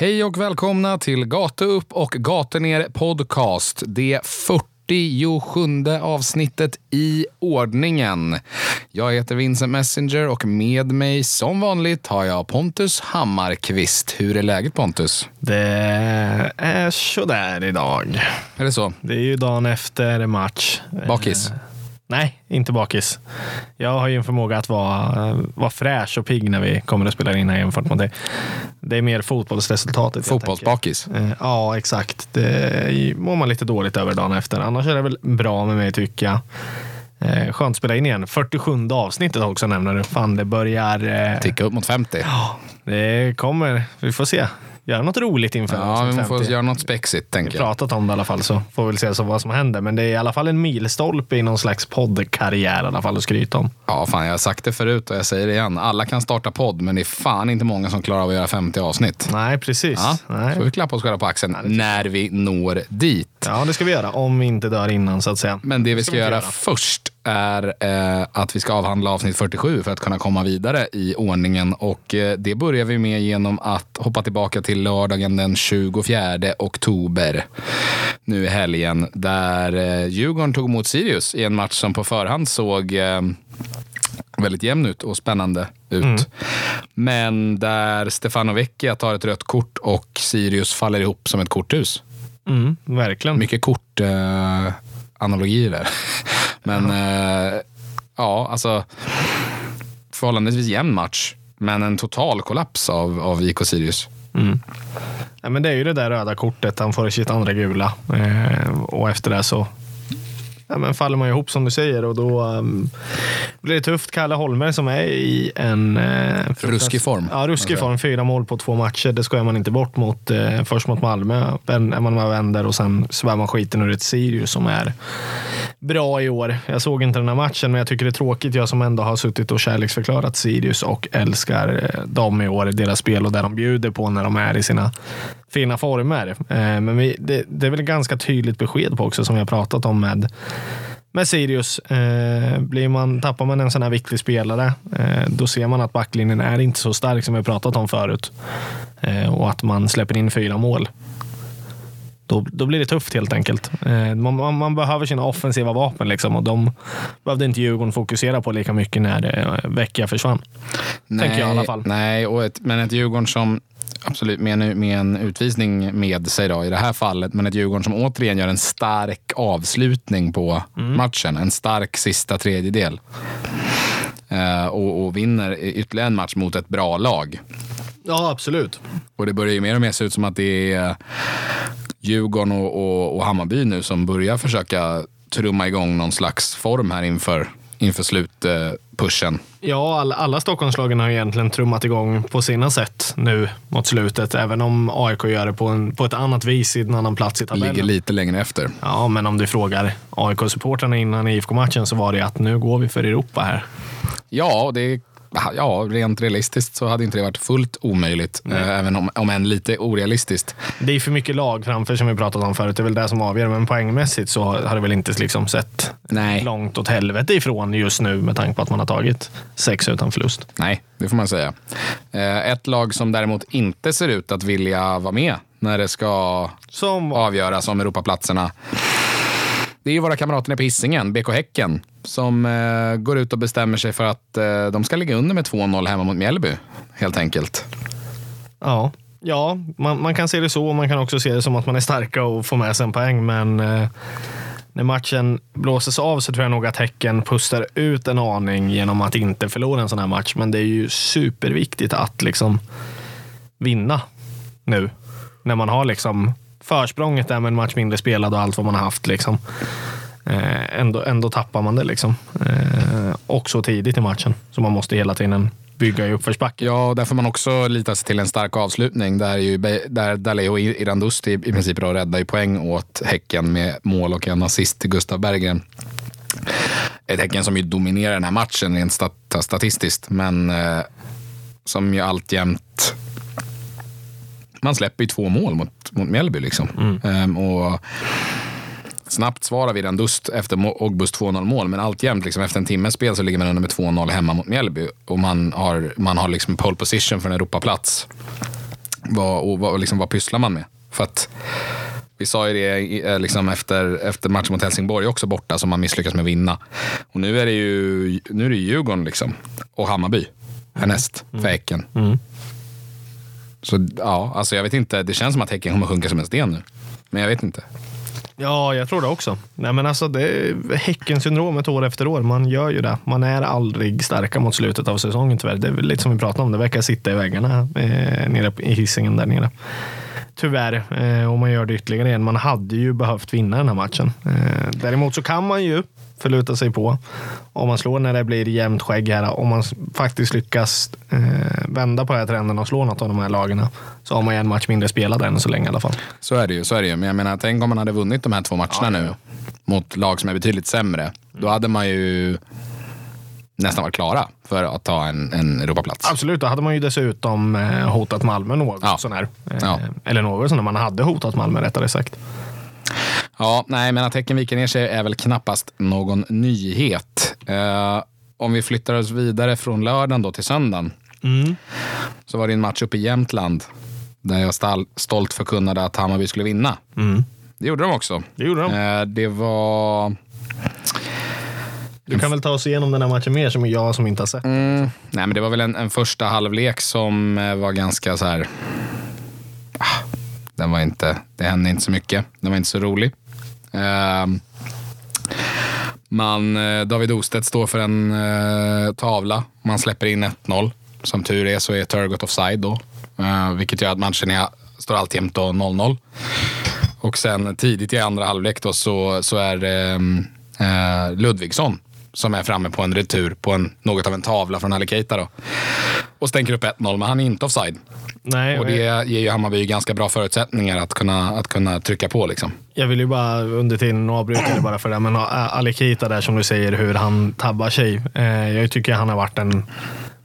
Hej och välkomna till Gata upp och Gata ner podcast. Det 47 avsnittet i ordningen. Jag heter Vincent Messenger och med mig som vanligt har jag Pontus Hammarkvist. Hur är läget Pontus? Det är sådär idag. Är det så? Det är ju dagen efter match. Bakis? Eh, Nej, inte bakis. Jag har ju en förmåga att vara, vara fräsch och pigg när vi kommer att spela in här jämfört med det. Det är mer fotbollsresultatet. Fotbollsbakis? Eh, Ja, exakt. Det mår man lite dåligt över dagen efter. Annars är det väl bra med mig tycker jag. Eh, Skönt att spela in igen. 47 avsnittet också nämner du. Fan, det börjar... eh, Ticka upp mot 50. Det kommer. Vi får se. Göra något roligt inför Ja, vi får 50. göra något spexigt Vi tänker jag. pratat om det i alla fall så får vi väl se så vad som händer. Men det är i alla fall en milstolpe i någon slags poddkarriär i alla fall att skryta om. Ja, fan jag har sagt det förut och jag säger det igen. Alla kan starta podd, men det är fan inte många som klarar av att göra 50 avsnitt. Nej, precis. Ja, Nej. så vi klappa oss själva på axeln när vi når dit. Ja, det ska vi göra. Om vi inte dör innan så att säga. Men det vi ska vi göra göra. först är eh, att vi ska avhandla avsnitt 47 för att kunna komma vidare i ordningen. Och eh, det börjar vi med genom att hoppa tillbaka till lördagen den 24 oktober. Nu i helgen. Där eh, Djurgården tog emot Sirius i en match som på förhand såg eh, väldigt jämn ut och spännande ut. Men där Stefano Vecchia tar ett rött kort och Sirius faller ihop som ett korthus. Mm, verkligen. Mycket kort eh, analogier där. Men eh, ja, alltså förhållandevis jämn match. Men en total kollaps av, av IK Sirius. Ja, men det är ju det där röda kortet. Han får sitt andra gula. Eh, och efter det så ja, men faller man ihop som du säger och då um, blir det tufft. Kalle Holmer som är i en... Eh, Ruskig form. Ja, ruskig form. Fyra mål på två matcher. Det skojar man inte bort mot. Eh, först mot Malmö, är man med vänder och sen svär man skiten ur ett Sirius som är bra i år. Jag såg inte den här matchen, men jag tycker det är tråkigt. Jag som ändå har suttit och kärleksförklarat Sirius och älskar eh, dem i år, deras spel och det de bjuder på när de är i sina fina former. Eh, Men vi, det, det är väl ganska tydligt besked på också, som vi har pratat om med med Sirius, eh, blir man, tappar man en sån här viktig spelare, eh, då ser man att backlinjen är inte så stark som vi pratat om förut. Eh, och att man släpper in fyra mål. Då, då blir det tufft helt enkelt. Eh, man, man, man behöver sina offensiva vapen liksom, och de behövde inte Djurgården fokusera på lika mycket när eh, Vecchia försvann. Tänker jag i alla fall. Nej, och ett, men ett Djurgården som absolut med en, med en utvisning med sig då, i det här fallet. Men ett Djurgården som återigen gör en stark avslutning på Mm. matchen. En stark sista tredjedel. Eh, och, och vinner ytterligare en match mot ett bra lag. Ja, absolut. Och det börjar ju mer och mer se ut som att det är Djurgården och, och, och Hammarby nu som börjar försöka trumma igång någon slags form här inför, inför slutpushen. Ja, alla, alla Stockholmslagen har egentligen trummat igång på sina sätt nu mot slutet. Även om AIK gör det på, en, på ett annat vis i en annan plats i tabellen. Ligger lite längre efter. Ja, men om du frågar AIK-supportrarna innan IFK-matchen så var det att nu går vi för Europa här. Ja, det Ja, rent realistiskt så hade inte det varit fullt omöjligt. Eh, även om, om än lite orealistiskt. Det är för mycket lag framför som vi pratat om förut. Det är väl det som avgör. Men poängmässigt så har det väl inte liksom sett Nej. långt åt helvete ifrån just nu med tanke på att man har tagit sex utan förlust. Nej, det får man säga. Eh, Ett lag som däremot inte ser ut att vilja vara med när det ska Som avgöras om Europaplatserna. Det är ju våra kamrater nere på Hisingen, BK Häcken, som eh, går ut och bestämmer sig för att eh, de ska ligga under med 2-0 hemma mot Mjällby. Helt enkelt. Ja, ja man, man kan se det så och man kan också se det som att man är starka och får med sig en poäng. Men eh, när matchen blåses av så tror jag nog att Häcken pustar ut en aning genom att inte förlora en sån här match. Men det är ju superviktigt att liksom vinna nu. När man har liksom försprånget där med en match mindre spelad och allt vad man har haft. Liksom. Eh, ändå, ändå tappar man det liksom. Eh, och så tidigt i matchen. Så man måste hela tiden bygga i uppförsbacke. Ja, där får man också lita sig till en stark avslutning. Där, ju, där Daleo Irandusti i princip då räddar poäng åt Häcken med mål och en assist till Gustav Berggren. Ett Häcken som ju dominerar den här matchen rent stat statistiskt, men eh, som ju alltjämt... Man släpper ju två mål mot, mot Mjällby. Liksom. Ehm, och snabbt svara vid en dust efter Ogbus 2-0 mål. Men alltjämt, liksom, efter en timmes spel så ligger man under med 2-0 hemma mot Mjällby. Och man har, man har liksom pole position för en Europaplats. vad, och vad, liksom, vad pysslar man med? För att vi sa ju det eh, liksom efter, efter matchen mot Helsingborg också borta som man misslyckas med att vinna. Och nu är det ju nu är det Djurgården liksom, och Hammarby härnäst för Häcken. Mm. Så ja, alltså jag vet inte. Det känns som att Häcken kommer sjunka som en sten nu. Men jag vet inte. Ja, jag tror det också. Nej, men alltså, det är Häckensyndromet år efter år. Man gör ju det. Man är aldrig starka mot slutet av säsongen tyvärr. Det är lite som vi pratade om. Det verkar sitta i väggarna eh, nere i hissingen där nere. Tyvärr. Eh, och man gör det ytterligare en. Man hade ju behövt vinna den här matchen. Eh, däremot så kan man ju förluta sig på. Om man slår när det blir jämnt skägg här. Om man faktiskt lyckas eh, vända på den här trenden och slå något av de här lagen så har man ju en match mindre spelad än så länge i alla fall. Så är det ju. Så är det ju. Men jag menar, tänk om man hade vunnit de här två matcherna Ja, nu mot lag som är betydligt sämre. Då hade man ju nästan varit klara för att ta en, en Europaplats. Absolut, då hade man ju dessutom eh, hotat Malmö något Ja. sån här. Eh, Ja. Eller något sån här. Man hade hotat Malmö rättare sagt. Ja, nej, men att Häcken viker ner sig är väl knappast någon nyhet. Eh, om vi flyttar oss vidare från lördagen då till söndagen. Så var det en match uppe i Jämtland där jag stall, stolt förkunnade att Hammarby skulle vinna. Det gjorde de också. Det gjorde de. Eh, det var... Du kan väl ta oss igenom den här matchen mer som jag som inte har sett. Mm, nej, men det var väl en, en första halvlek som eh, var ganska så här... Ah, den var inte, det hände inte så mycket. Den var inte så rolig. Ehm, man, eh, David Ostedt står för en eh, tavla. Man släpper in 1-0. Som tur är så är Turgot offside då. Ehm, vilket gör att matchen är, står alltjämt 0-0. Och sen tidigt i andra halvlek då så, så är det eh, Ludvigsson som är framme på en retur på en, något av en tavla från Ali Keita då. Och stänker upp 1-0, men han är inte offside. Nej, Och det ger ju Hammarby ganska bra förutsättningar att kunna, att kunna trycka på. Liksom. Jag vill ju bara under tiden avbryta det bara för det. Men Alikita där som du säger hur han tabbar sig. Eh, jag tycker han har varit den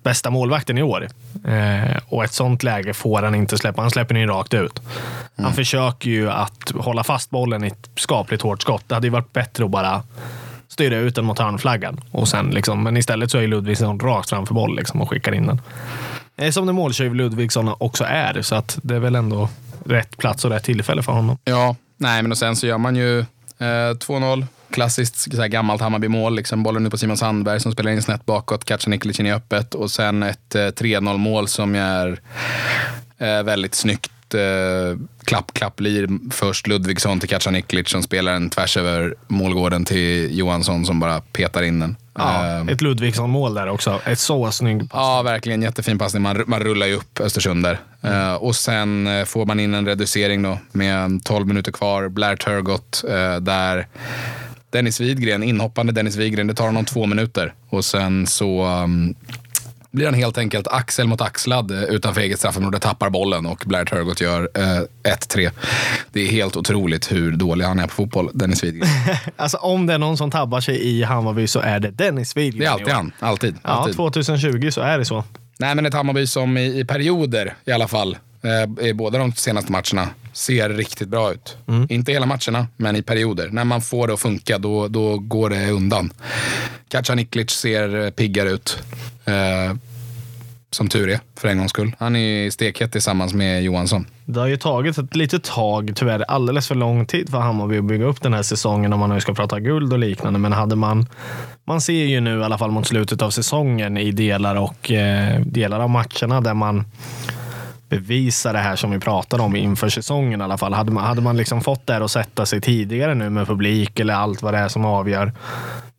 bästa målvakten i år. Eh, och ett sånt läge får han inte släppa. Han släpper den rakt ut. Han försöker ju att hålla fast bollen i ett skapligt hårt skott. Det hade ju varit bättre att bara styra ut den mot hörnflaggan. Och sen liksom, men istället så är Ludvigsson rakt framför boll liksom och skickar in den. Som den måltjuv Ludvigsson också är. Så att det är väl ändå rätt plats och rätt tillfälle för honom. Ja, nej, men och sen så gör man ju eh, 2-0. Klassiskt så här, gammalt Hammarby-mål. Liksom, bollen ut på Simon Sandberg som spelar in snett bakåt. Catchar Nikolic in i öppet. Och sen ett eh, 3-0-mål som är eh, väldigt snyggt. Eh, klapp, klapp, lir först Ludvigsson till Katja Niklic som spelar en tvärs över målgården till Johansson som bara petar in den. Ja, Eh, ett Ludvigsson-mål där också. Ett så snygg Ja, verkligen. Jättefin passning. Man, man rullar ju upp Östersund där. Eh, och sen eh, får man in en reducering då med 12 minuter kvar. Blair Turgott eh, där Dennis Widgren, inhoppande Dennis Widgren, det tar honom två minuter. Och sen så um, blir han helt enkelt axel mot axlad eh, utanför eget straffområde, tappar bollen och Blair Turgott gör eh, 1-3. Det är helt otroligt hur dålig han är på fotboll, Dennis Widgren. Alltså om det är någon som tabbar sig i Hammarby så är det Dennis Widgren. Det är alltid han. Alltid. Ja, alltid. 2020 så är det så. Nej, men ett Hammarby som i, i perioder i alla fall, eh, i båda de senaste matcherna, ser riktigt bra ut. Inte hela matcherna, men i perioder. När man får det att funka, då, då går det undan. Katja Niklic ser piggare ut. Eh, som tur är, för en gångs skull. Han är stekhet tillsammans med Johansson. Det har ju tagit ett litet tag, tyvärr alldeles för lång tid för Hammarby att bygga upp den här säsongen om man nu ska prata guld och liknande. Men hade man, man ser ju nu i alla fall mot slutet av säsongen i delar och eh, delar av matcherna där man bevisa det här som vi pratade om inför säsongen i alla fall. Hade man, hade man liksom fått det här att sätta sig tidigare nu med publik eller allt vad det är som avgör,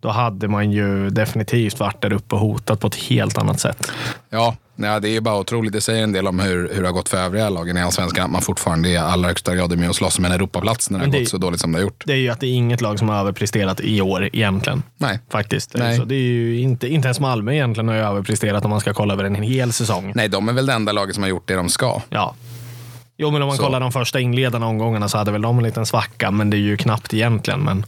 då hade man ju definitivt varit där uppe och hotat på ett helt annat sätt. Ja, ja, det är bara otroligt. Det säger en del om hur, hur det har gått för övriga lagen i Allsvenskan. Att man fortfarande i allra högsta grad är med och slåss om en Europaplats när det har det- gått så dåligt som det har gjort. Det är ju att det är inget lag som har överpresterat i år egentligen. Nej. Faktiskt. Nej. Så det är ju inte, inte ens Malmö egentligen har ju överpresterat om man ska kolla över en hel säsong. Nej, de är väl det enda laget som har gjort det de ska. Ja. Jo, men om man Så. kollar de första inledande omgångarna så hade väl de en liten svacka, men det är ju knappt egentligen. Men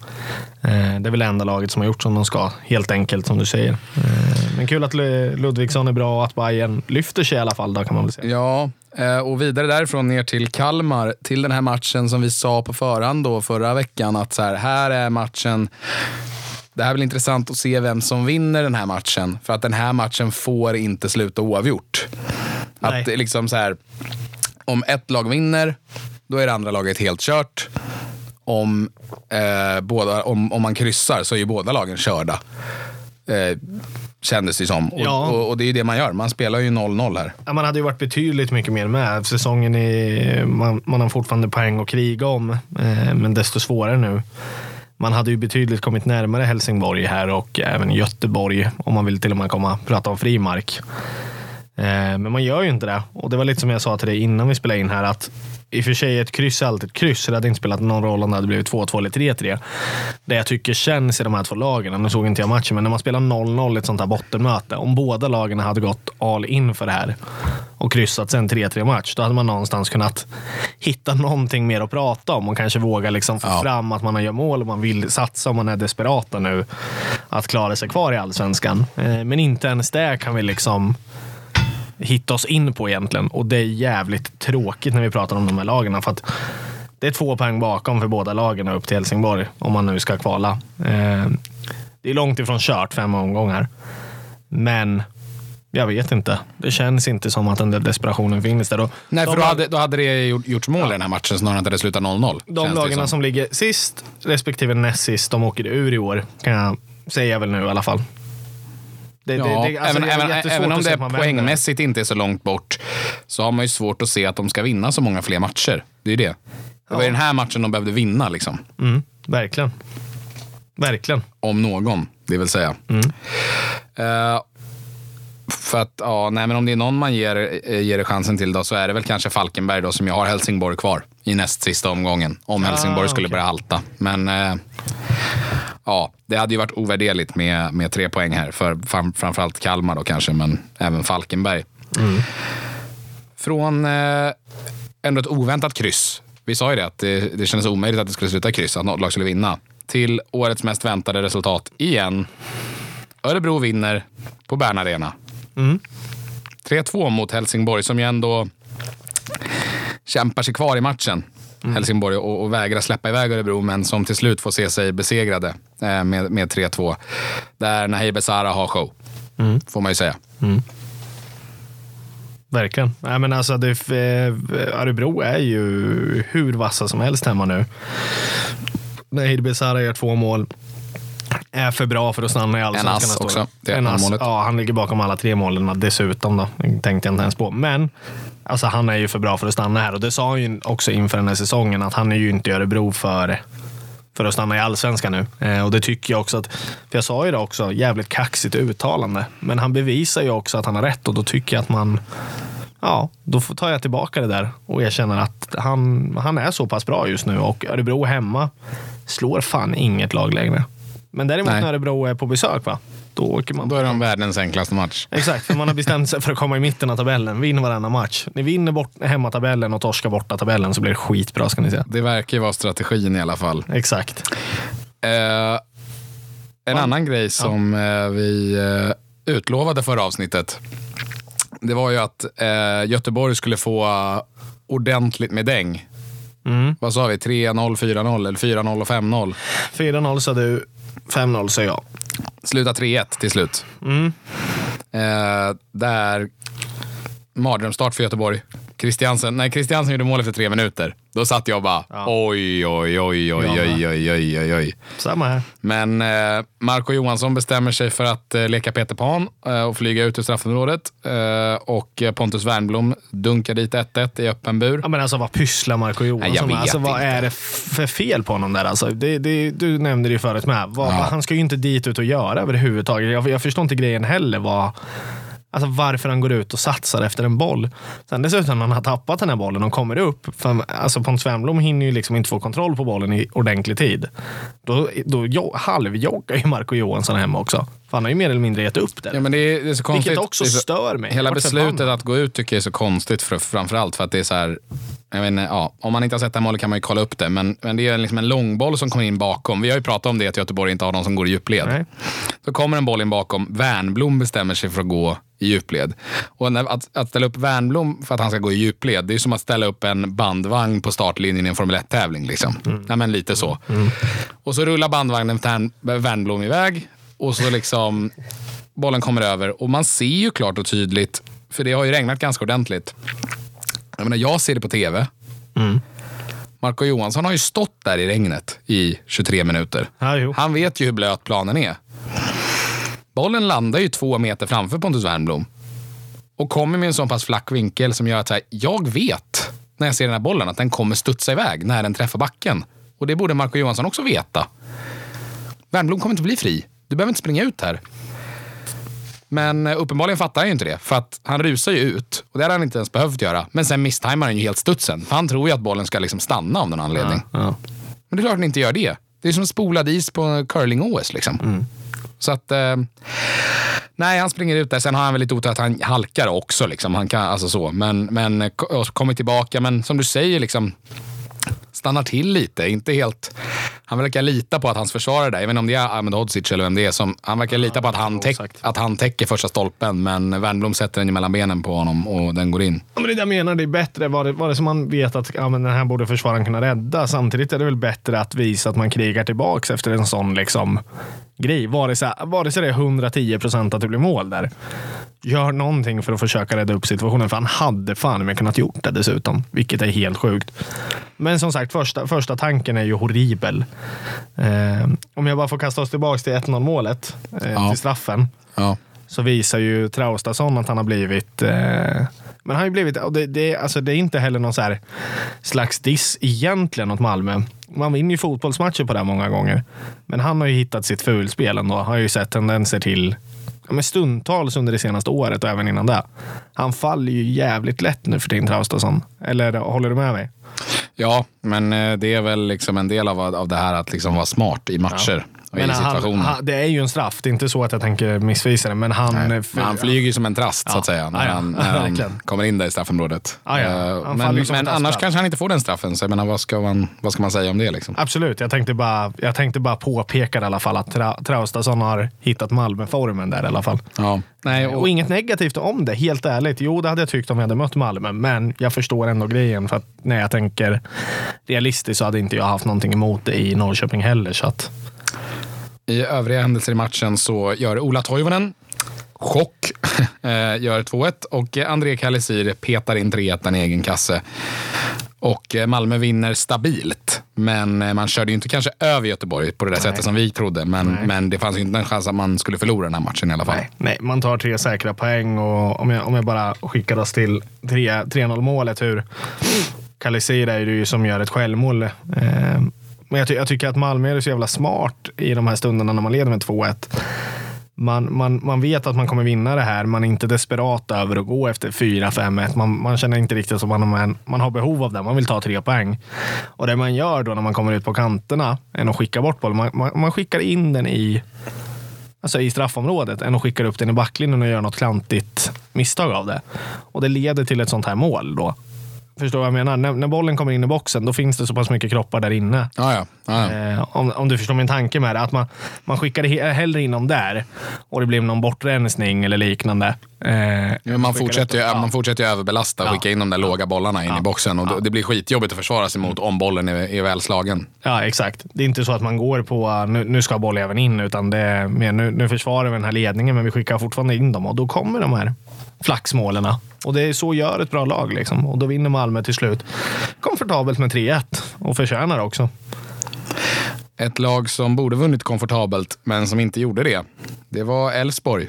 eh, det är väl enda laget som har gjort som de ska, helt enkelt som du säger. Eh, men kul att Lu- Ludvigsson är bra och att Bayern lyfter sig i alla fall, då kan man väl säga. Ja, eh, och vidare därifrån ner till Kalmar, till den här matchen som vi sa på förhand då förra veckan att så här, här är matchen det här är väl intressant att se vem som vinner den här matchen. För att den här matchen får inte sluta oavgjort. Att Nej. liksom så här, om ett lag vinner, då är det andra laget helt kört. Om, eh, båda, om, om man kryssar så är ju båda lagen körda. Eh, kändes det som. Och, Ja. och, och det är ju det man gör. Man spelar ju 0-0 här. Ja, man hade ju varit betydligt mycket mer med. Säsongen är, man, man har fortfarande poäng att kriga om, eh, men desto svårare nu. Man hade ju betydligt kommit närmare Helsingborg här och även Göteborg om man vill till och med komma prata om fri mark. Eh, men man gör ju inte det. Och det var lite som jag sa till dig innan vi spelade in här att i och för sig ett kryss är alltid ett kryss. Det hade inte spelat någon roll om det hade blivit 2-2 eller 3-3. Det jag tycker känns i de här två lagen, nu såg inte jag matchen, men när man spelar 0-0 i ett sånt här bottenmöte. Om båda lagen hade gått all in för det här och kryssat sen 3-3 match, då hade man någonstans kunnat hitta någonting mer att prata om och kanske våga liksom få Ja. fram att man gör mål och man vill satsa och man är desperata nu att klara sig kvar i allsvenskan. Eh, Men inte ens det kan vi liksom hitta oss in på egentligen. Och det är jävligt tråkigt när vi pratar om de här lagen. För att det är två poäng bakom för båda lagen upp till Helsingborg om man nu ska kvala. Eh, Det är långt ifrån kört, fem omgångar. Men jag vet inte. Det känns inte som att den där desperationen finns där. Och Nej, för då hade, då hade det gjort- gjorts mål i den här matchen snarare än att det slutar 0-0. de lagarna som. som. ligger sist respektive näst sist, de åker ur i år. Kan jag säga väl nu i alla fall. Det, Ja, det, det, alltså, även, även, även om det poängmässigt inte är så långt bort så har man ju svårt att se att de ska vinna så många fler matcher. Det är ju det. Det var ju Ja. den här matchen de behövde vinna, liksom. Mm, verkligen. Verkligen. Om någon, det vill säga. Mm. Eh, för att, ja, nej, men om det är någon man ger, eh, ger chansen till då, så är det väl kanske Falkenberg då, som jag har Helsingborg kvar i näst sista omgången. Om Ah, Helsingborg skulle okej. börja halta. Men eh, ja, det hade ju varit ovärderligt med, med tre poäng här. För fram, framförallt Kalmar då kanske, men även Falkenberg. Mm. Från eh, ändå ett oväntat kryss. Vi sa ju det, att det, det kändes omöjligt att det skulle sluta kryss, att något lag skulle vinna. Till årets mest väntade resultat igen. Örebro vinner på Bern Arena. Mm. 3-2 mot Helsingborg som ju ändå kämpar sig kvar i matchen. Helsingborg och, och vägrar släppa iväg Örebro men som till slut får se sig besegrade eh, med, med 3-2. Där Nahir Besara har show, får man ju säga. Verkligen. Nej, men alltså, det, eh, Örebro är ju hur vassa som helst hemma nu. Nahir Besara gör två mål. Är för bra för att stanna i allsvenskan. En ass nästa också, det är en ass. Ja, han ligger bakom alla tre målen dessutom. Då. Tänkte jag inte ens på. Men alltså, han är ju för bra för att stanna här. Och det sa han ju också inför den här säsongen att han är ju inte i Örebro för för att stanna i allsvenskan nu. Eh, och det tycker jag också att, för jag sa ju det också, jävligt kaxigt uttalande. Men han bevisar ju också att han har rätt och då tycker jag att man, ja, då tar jag tillbaka det där och erkänner att han, han är så pass bra just nu och Örebro hemma slår fan inget lag längre. Men däremot Nej. när Örebro är på besök, va? då åker man. Då är de världens enklaste match. Exakt, för man har bestämt sig för att komma i mitten av tabellen. Vinn varannan match. Ni vinner bort hemmatabellen och torskar borta tabellen så blir det skitbra ska ni se. Det verkar ju vara strategin i alla fall. Exakt. Eh, en annan grej som eh, vi eh, utlovade förra avsnittet. Det var ju att eh, Göteborg skulle få ordentligt med däng. Mm. Vad sa vi? 3-0, 4-0 eller 4-0 och 5-0. 4-0 sa du, 5-0 sa jag. Sluta 3-1 till slut. Mm. Eh, där mardrömsstart för Göteborg. Christiansen, när Christiansen gjorde mål efter tre minuter, då satt jag och bara Ja. oj, oj, oj, oj, oj, oj, oj, oj, oj. Samma här. Men eh, Marco Johansson bestämmer sig för att eh, leka Peter Pan eh, och flyga ut ur straffområdet. Eh, och eh, Pontus Wernbloom dunkar dit 1-1 i öppen bur. Ja, men alltså vad pysslar Marco Johansson Nej, jag med? vet Alltså, vad inte. är det för fel på honom där? Alltså, det, det, du nämnde det ju förut med. Vad, Ja. Han ska ju inte dit ut och göra överhuvudtaget. Jag, jag förstår inte grejen heller. Vad, alltså, varför han går ut och satsar efter en boll. Sen dessutom när han har tappat den här bollen och kommer upp. För, alltså, Pontus Wernbloom hinner ju liksom inte få kontroll på bollen i ordentlig tid. Då, då halvjoggar ju Marco Johansson hemma också. För han har ju mer eller mindre gett upp det. Ja, men det, är, det är så konstigt. Vilket också så- stör mig. Hela Vart beslutet att gå ut tycker jag är så konstigt, för, framförallt för att det är så här, jag vet inte, ja, om man inte har sett det här målet kan man ju kolla upp det, men, men det är liksom en långboll som kommer in bakom. Vi har ju pratat om det, att Göteborg inte har någon som går i djupled. Nej. Så kommer en boll in bakom, Wernbloom bestämmer sig för att gå i djupled. Och när, att, att ställa upp Wernbloom för att han ska gå i djupled, det är som att ställa upp en bandvagn på startlinjen i en Formel 1-tävling. Liksom. Ja, men lite så. Och så rullar bandvagnen Wernbloom iväg och så liksom bollen kommer över och man ser ju klart och tydligt, för det har ju regnat ganska ordentligt, Jag, menar, jag ser det på tv. Mm. Marco Johansson har ju stått där i regnet i 23 minuter. Ja. Han vet ju hur blöt planen är. Bollen landar ju två meter framför Pontus Wernbloom. Och kommer med en så pass flack vinkel som gör att här, jag vet när jag ser den här bollen att den kommer studsa iväg när den träffar backen. Och det borde Marco Johansson också veta. Wernbloom kommer inte bli fri. Du behöver inte springa ut här. Men eh, uppenbarligen fattar han ju inte det. För att han rusar ju ut. Och det hade han inte ens behövt göra. Men sen misstajmar han ju helt studsen. För han tror ju att bollen ska liksom stanna av någon anledning. Ja. Men det är klart att den inte gör det. Det är som spolad is på curling-OS. Liksom. Så att... Eh, nej, han springer ut där. Sen har han väl lite otur att han halkar också. Liksom. Han kan, alltså så. Men, men kommer tillbaka. Men som du säger, liksom, stannar till lite. Inte helt... Han verkar lita på att hans försvarare där, jag vet inte om det är Ahmed Hodzic eller vem det är, som, han verkar lita på att han, täck, att han täcker första stolpen. Men Wernbloom sätter den mellan benen på honom och den går in. Ja, men det är det jag menar, det är bättre, vare, vare sig man vet att ja, men den här borde försvararen kunna rädda. Samtidigt är det väl bättre att visa att man krigar tillbaks efter en sån liksom, grej. Vare sig, vare sig det är 110 procent att det blir mål där. Gör någonting för att försöka rädda upp situationen, för han hade fan med kunnat gjort det dessutom. Vilket är helt sjukt. Men som sagt, första, första tanken är ju horribel. Eh, om jag bara får kasta oss tillbaka till 1-0 målet, eh, Ja. till straffen Ja. så visar ju Traustason att han har blivit... Eh, men han har ju blivit... Och det, det, alltså det är inte heller någon så här slags diss egentligen åt Malmö. Man vinner ju fotbollsmatcher på det många gånger. Men han har ju hittat sitt fulspel ändå. Har ju sett tendenser till men stundtals under det senaste året och även innan det. Han faller ju jävligt lätt nu för din Traustason. Eller håller du med mig? Ja, men eh, det är väl liksom en del av, av det här att liksom vara smart i matcher och i Men han, han, det är ju en straff. Det är inte så att jag tänker missvisa det. Men han... Nej, men han flyger som en trast så att säga när, Ja, ja. han, när han kommer in där i straffområdet. Ja, ja. Eh, Men, men annars kanske han inte får den straffen. Så jag menar, vad, ska man, vad ska man säga om det? Liksom? Absolut, jag tänkte bara, jag tänkte bara påpeka i alla fall att Tra, Traustason har hittat Malmö-formen där i alla fall. Ja. Nej, Och och, inget negativt om det, helt ärligt. Jo, det hade jag tyckt om jag hade mött Malmö, men jag förstår ändå grejen. För att när jag tänker realistiskt så hade inte jag haft någonting emot det i Norrköping heller. Så att, I övriga händelser i matchen så gör Ola Toivonen chock, eh, gör 2-1 och André Kallisir petar in 3-1 i egen kasse. Och eh, Malmö vinner stabilt. Men eh, man körde ju inte kanske över Göteborg på det där sättet som vi trodde. Men, men det fanns ju inte en chans att man skulle förlora den här matchen i alla fall. nej, nej, man tar tre säkra poäng och om jag, om jag bara skickar oss till 3 3-0 målet, hur Kalisir är det ju som gör ett självmål. Eh, men jag, ty jag tycker att Malmö är så jävla smart i de här stunderna när man leder med 2-1. Man, man, man vet att man kommer vinna det här. Man är inte desperat över att gå efter 4-5-1. Man, man känner inte riktigt som man, man, man har behov av det. Man vill ta tre poäng. Och det man gör då när man kommer ut på kanterna än att skicka bort bollen. Man, man, man skickar in den i, alltså i straffområdet än att skicka upp den i backlinjen och göra något klantigt misstag av det. Och det leder till ett sånt här mål då. Förstår vad jag menar? När, när bollen kommer in i boxen, då finns det så pass mycket kroppar där inne. Ja, ja. ja, ja. Eh, om, om du förstår min tanke med det. Att man, man he- hellre in dem där och det blir någon bortrensning eller liknande. Eh, Ja, man, fortsätter ju, man fortsätter ju överbelasta och Ja. skicka in de där låga bollarna in i boxen. Och det- blir skitjobbigt att försvara sig mot om bollen är, är väl slagen. Ja, exakt. Det är inte så att man går på uh, nu, nu ska bollen även in, utan det är mer nu, nu försvarar vi den här ledningen, men vi skickar fortfarande in dem och då kommer de här flaxmålen. Och det är så gör ett bra lag liksom. Och då vinner Malmö till slut komfortabelt med 3-1 och förtjänar också. Ett lag som borde vunnit komfortabelt, men som inte gjorde det. Det var Elfsborg.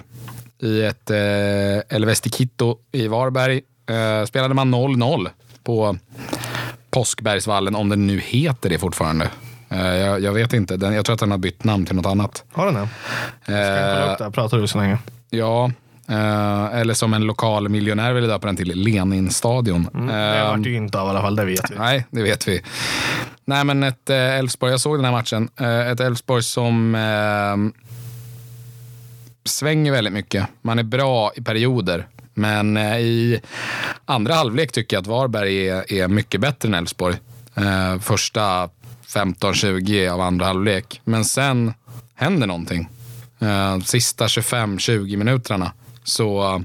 I ett eh, El Vestiquito i Varberg eh, spelade man 0-0 på Påskbergsvallen, om den nu heter det fortfarande. Eh, jag, jag vet inte, den, jag tror att den har bytt namn till något annat. Har den det? Ska jag kolla Eh, det? Pratar du så länge? ja, eh, eller som en lokal miljonär ville döpa den till, Leninstadion. Det Eh, vart ju inte av i alla fall, det vet vi. Nej, det vet vi. Nej, men ett eh, Elfsborg, jag såg den här matchen. Ett Elfsborg som svänger väldigt mycket. Man är bra i perioder. Men eh, i andra halvlek tycker jag att Varberg är, är mycket bättre än Elfsborg. Eh, första 15-20 av andra halvlek. Men sen händer någonting. Eh, sista 25-20 minuterna så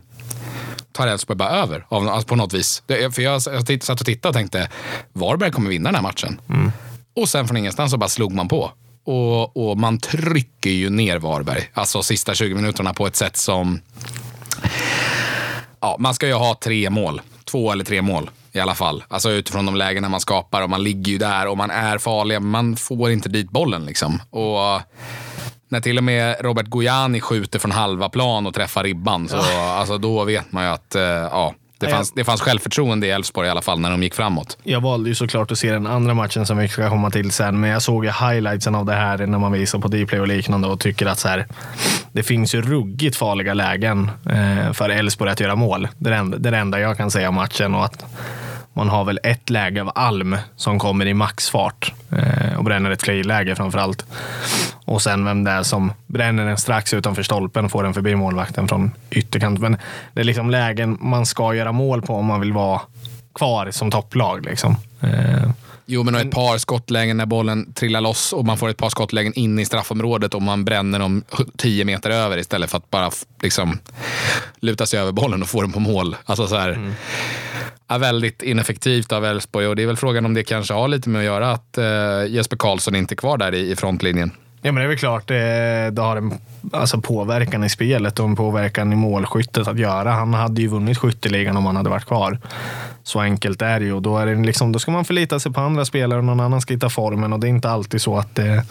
tar Elfsborg bara över av, alltså på något vis. Det, för jag, jag satt och tittade och tänkte, Varberg kommer vinna den här matchen. Och sen från ingenstans så bara slog man på. Och, och man trycker ju ner Varberg, alltså sista 20 minuterna på ett sätt som... Ja, man ska ju ha tre mål, två eller tre mål i alla fall. Alltså utifrån de lägena man skapar och man ligger ju där och man är farlig. Men man får inte dit bollen liksom. Och när till och med Robert Gojani skjuter från halva plan och träffar ribban, så, alltså, då vet man ju att eh, ja, det fanns, det fanns självförtroende i Elfsborg i alla fall när de gick framåt. Jag valde ju såklart att se den andra matchen som vi ska komma till sen, men jag såg ju highlightsen av det här när man visar på Dplay och liknande och tycker att så här, det finns ju ruggigt farliga lägen eh, för Elfsborg att göra mål. Det är det, enda, det är det enda jag kan säga om matchen. Och att man har väl ett läge av Alm som kommer i maxfart eh, och bränner ett friläge framför allt. Och sen vem det är som bränner den strax utanför stolpen och får den förbi målvakten från ytterkant. Men det är liksom lägen man ska göra mål på om man vill vara kvar som topplag. Liksom. Eh, Jo, men ett par skottlägen när bollen trillar loss och man får ett par skottlägen in i straffområdet och man bränner dem 10 meter över istället för att bara liksom luta sig över bollen och få den på mål. Alltså så här, Mm är väldigt ineffektivt av Elfsborg och det är väl frågan om det kanske har lite med att göra att eh, Jesper Karlsson inte är kvar där i, i frontlinjen. Ja, men det är väl klart eh, det, det har en alltså, påverkan i spelet och en påverkan i målskyttet att göra. Han hade ju vunnit skytteligan om han hade varit kvar. Så enkelt är det ju. Då, är det liksom, då ska man förlita sig på andra spelare och någon annan ska hitta formen. Och det är inte alltid så att det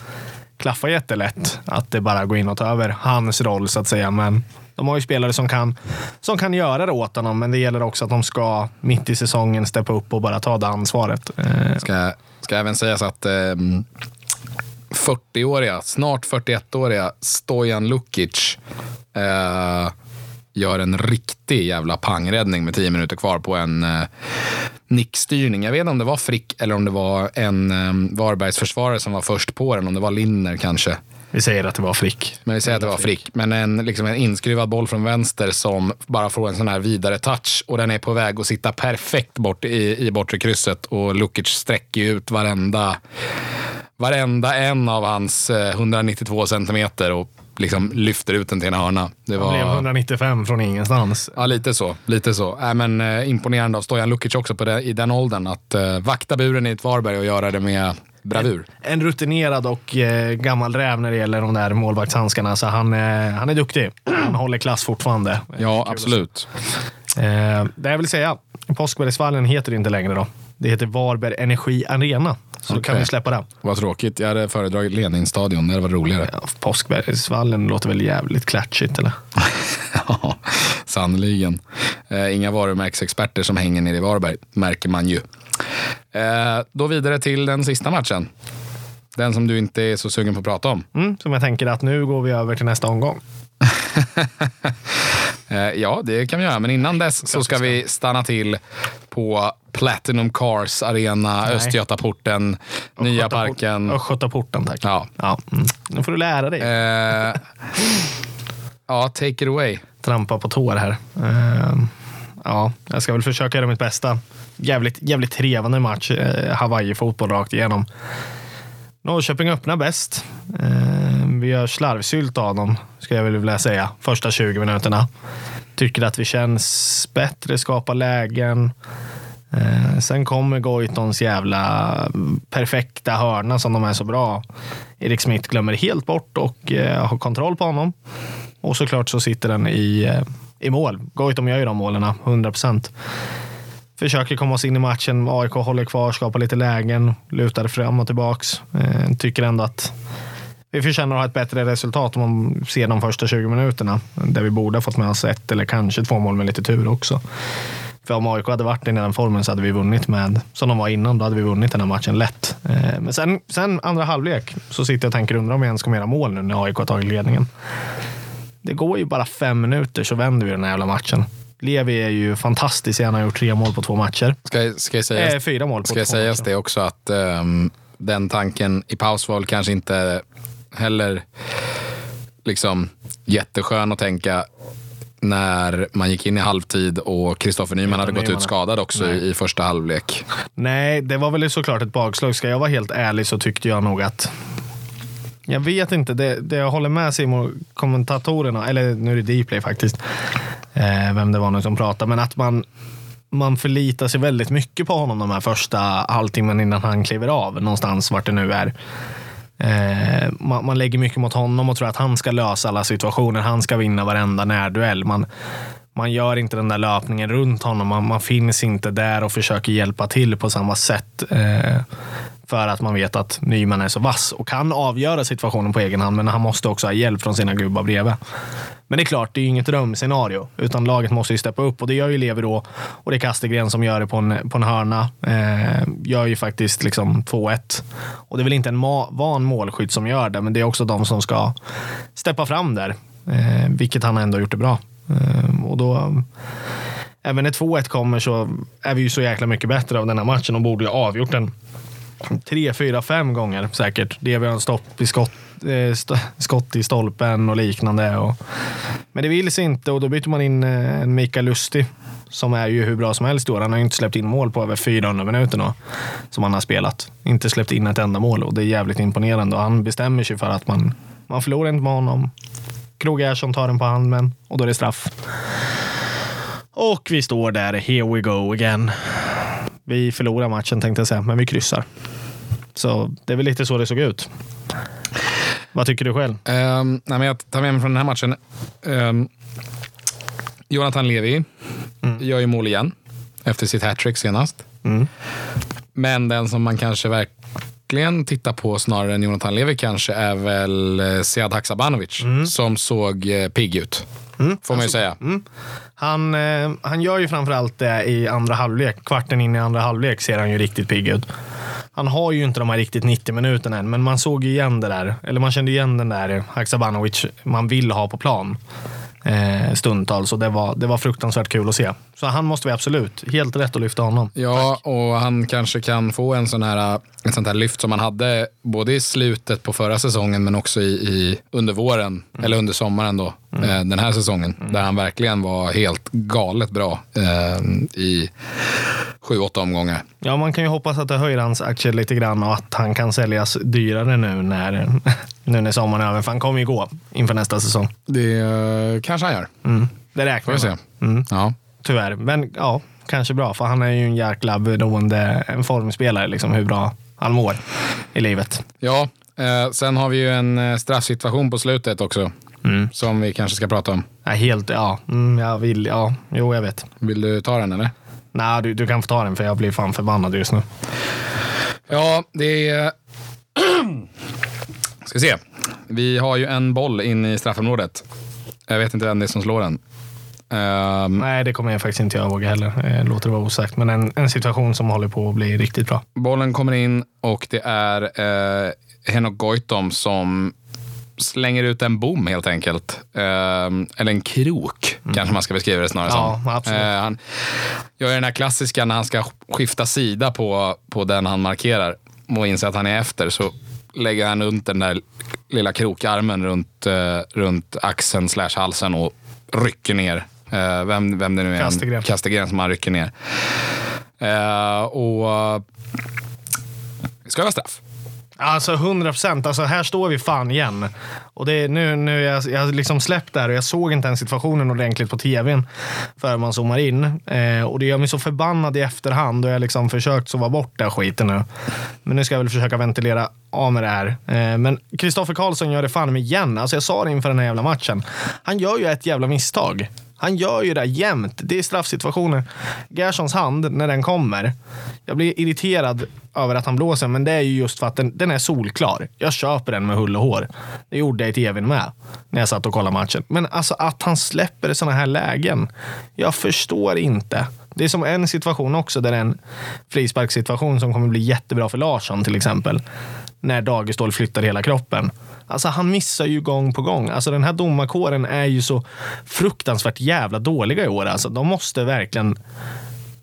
klaffar jättelätt. Att det bara går in och tar över hans roll så att säga. Men de har ju spelare som kan, som kan göra det åt honom. Men det gäller också att de ska mitt i säsongen steppa upp och bara ta det ansvaret. Eh, ska, ska även sägas att eh, 40-åriga, snart 41-åriga Stojan Lukic eh, gör en riktig jävla pangräddning med 10 minuter kvar på en eh, nickstyrning. Jag vet inte om det var Frick eller om det var en eh, Varbergs försvarare som var först på den, om det var Linner kanske vi säger att det var Frick. Men vi säger att det var Frick. Men en, liksom en inskruvad boll från vänster som bara får en sån här vidare touch och den är på väg att sitta perfekt bort i, i bortre krysset och Lukic sträcker ut varenda, varenda en av hans eh, 192 centimeter och liksom lyfter ut den till en hörna. Det Det blev var... 195 från ingenstans. Ja, lite så. Lite så. Äh, men, eh, imponerande av Stojan Lukic också på det, i den åldern. Att eh, vakta buren i ett Varberg och göra det med bravur. En rutinerad och eh, gammal räv när det gäller de där målvaktshandskarna. Så han, eh, han är duktig. Han håller klass fortfarande. Ja, absolut. Eh, det jag vill säga, Påskbergsvallen heter inte längre då. Det heter Varberg Energi Arena. Så då kan vi släppa det. Vad tråkigt. Jag hade föredragit Leninstadion. Det var roligare. Ja, Påskbergsvallen låter väl jävligt klatschigt eller? Ja, sannerligen. Eh, inga varumärkesexperter som hänger nere i Varberg, märker man ju. Eh, då vidare till den sista matchen. Den som du inte är så sugen på att prata om. Mm, som jag tänker att nu går vi över till nästa omgång. Eh, ja, det kan vi göra. Men innan dess så ska vi stanna till på Platinum Cars Arena, Nej. Östgötaporten, Nya Östgötaport- Parken. Östgötaporten tack. Ja. Ja, mm. Nu får du lära dig. Eh, ja, take it away. trampa på tår här. Eh, ja, jag ska väl försöka göra mitt bästa. Jävligt, jävligt trevande match. Eh, Hawaii-fotboll rakt igenom. Norrköping öppnar bäst. Eh, vi gör slarvsylt av dem, ska jag vilja säga, första 20 minuterna. Tycker att vi känns bättre, skapar lägen. Eh, sen kommer Goitons jävla perfekta hörna som de är så bra. Erik Smith glömmer helt bort och eh, har kontroll på honom. Och såklart så sitter den i, eh, i mål. Goitom gör ju de målen, 100 procent. Försöker komma oss in i matchen. AIK håller kvar, skapar lite lägen, lutar fram och tillbaks. Eh, tycker ändå att vi förtjänar att ha ett bättre resultat om man ser de första 20 minuterna. Där vi borde ha fått med oss ett eller kanske två mål med lite tur också. För om AIK hade varit i den formen så hade vi vunnit med, som de var innan, då hade vi vunnit den här matchen lätt. Eh, Men sen, sen andra halvlek så sitter jag och tänker, undrar om vi ens kommer göra mål nu när AIK har tagit ledningen. Det går ju bara fem minuter så vänder vi den här jävla matchen. Levi är ju fantastisk. Han har gjort tre mål på två matcher. Ska, ska jag säga Eh, fyra mål på Ska två jag sägas matcher. det också att ehm, den tanken i paus var kanske inte heller liksom jätteskön att tänka när man gick in i halvtid och Kristoffer Nyman hade gått ut skadad också i, i första halvlek. Nej, det var väl såklart ett bakslag. Ska jag vara helt ärlig så tyckte jag nog att jag vet inte. Det, det jag håller med Simon, kommentatorerna, eller nu är det Dplay faktiskt, eh, vem det var nu som pratade, men att man, man förlitar sig väldigt mycket på honom de här första halvtimmen innan han kliver av, någonstans vart det nu är. Eh, man, man lägger mycket mot honom och tror att han ska lösa alla situationer. Han ska vinna varenda närduell. Man, man gör inte den där löpningen runt honom. Man, man finns inte där och försöker hjälpa till på samma sätt. Eh, för att man vet att Nyman är så vass och kan avgöra situationen på egen hand. Men han måste också ha hjälp från sina gubbar bredvid. Men det är klart, det är ju inget drömscenario. Utan laget måste ju steppa upp och det gör ju Levi då. Och det är Kastegren som gör det på en, på en hörna. Eh, gör ju faktiskt liksom 2-1. Och det är väl inte en ma- van målskytt som gör det, men det är också de som ska steppa fram där. Eh, vilket han ändå gjort det bra. Eh, och då, även när 2-1 kommer så är vi ju så jäkla mycket bättre av den här matchen och borde ju ha avgjort den tre, fyra, fem gånger säkert. Det vi en stopp i skott, eh, skott i stolpen och liknande. Och, men det vill sig inte och då byter man in eh, en Mikael Lustig som är ju hur bra som helst i år. Han har ju inte släppt in mål på över 400 minuter nu, som han har spelat. Inte släppt in ett enda mål och det är jävligt imponerande. Och han bestämmer sig för att man, man förlorar inte med honom. Krog Ersson tar den på handen och då är det straff. Och vi står där, here we go again. Vi förlorar matchen tänkte jag säga, men vi kryssar. Så det är väl lite så det såg ut. Vad tycker du själv? Um, nej, men jag tar med mig från den här matchen. Um, Jonathan Levi mm. gör ju mål igen efter sitt hattrick senast. Mm. Men den som man kanske verkligen tittar på snarare än Jonathan Levi kanske är väl eh, Sead Haksabanovic mm. som såg eh, pigg ut. Mm. Får man ju säga. Mm. Han, eh, han gör ju framförallt det i andra halvlek. Kvarten in i andra halvlek ser han ju riktigt pigg ut. Han har ju inte de här riktigt 90 minuterna än, men man såg igen det där. Eller man kände igen den där Haksabanovic man vill ha på plan eh, stundtals och det var, det var fruktansvärt kul att se. Så han måste vi absolut, helt rätt att lyfta honom. Ja, Tack. och han kanske kan få en sån här, ett sånt här lyft som han hade både i slutet på förra säsongen men också i, i under våren, mm. eller under sommaren då, mm. eh, den här säsongen. Mm. Där han verkligen var helt galet bra eh, i sju, åtta omgångar. Ja, man kan ju hoppas att det höjer hans aktier lite grann och att han kan säljas dyrare nu när, nu när sommaren är över. För han kommer ju gå inför nästa säsong. Det uh, kanske han gör. Mm. Det räknar vi med. Mm. Ja. Tyvärr, men ja, kanske bra. För han är ju en jäkla beroende en formspelare, liksom, hur bra han mår i livet. Ja, eh, sen har vi ju en eh, straffsituation på slutet också. Mm. Som vi kanske ska prata om. Ja, helt, ja. Mm, jag vill, ja. Jo, jag vet. Vill du ta den eller? Nej, du, du kan få ta den för jag blir fan förbannad just nu. Ja, det är... Ska se. Vi har ju en boll in i straffområdet. Jag vet inte vem det är som slår den. Um, Nej, det kommer jag faktiskt inte ihåg heller. Eh, låter det vara osagt. Men en, en situation som håller på att bli riktigt bra. Bollen kommer in och det är eh, Henok Goitom som slänger ut en bom helt enkelt. Eh, eller en krok mm. kanske man ska beskriva det snarare ja, som. Absolut. Eh, han gör den här klassiska när han ska skifta sida på, på den han markerar och inser att han är efter så lägger han runt den där lilla krokarmen runt, eh, runt axeln slash halsen och rycker ner. Eh, vem, vem det nu är. Kastegren. Kastegren som han rycker ner. Eh, och ska vara straff. Alltså 100 procent. Alltså här står vi fan igen. Och det är nu, nu jag, jag har liksom släppt det här och jag såg inte ens situationen ordentligt på tvn förrän man zoomar in. Eh, och det gör mig så förbannad i efterhand och jag har liksom försökt sova bort den skiten nu. Men nu ska jag väl försöka ventilera av med det här. Eh, men Kristoffer Karlsson gör det fan med igen. Alltså jag sa det inför den här jävla matchen. Han gör ju ett jävla misstag. Han gör ju det jämt. Det är straffsituationer. Gerssons hand, när den kommer. Jag blir irriterad över att han blåser, men det är ju just för att den, den är solklar. Jag köper den med hull och hår. Det gjorde jag i tvn med, när jag satt och kollade matchen. Men alltså att han släpper sådana här lägen. Jag förstår inte. Det är som en situation också, där en frisparkssituation som kommer bli jättebra för Larsson till exempel. När Dagestål flyttar hela kroppen. Alltså han missar ju gång på gång. Alltså den här domarkåren är ju så fruktansvärt jävla dåliga i år. Alltså de måste verkligen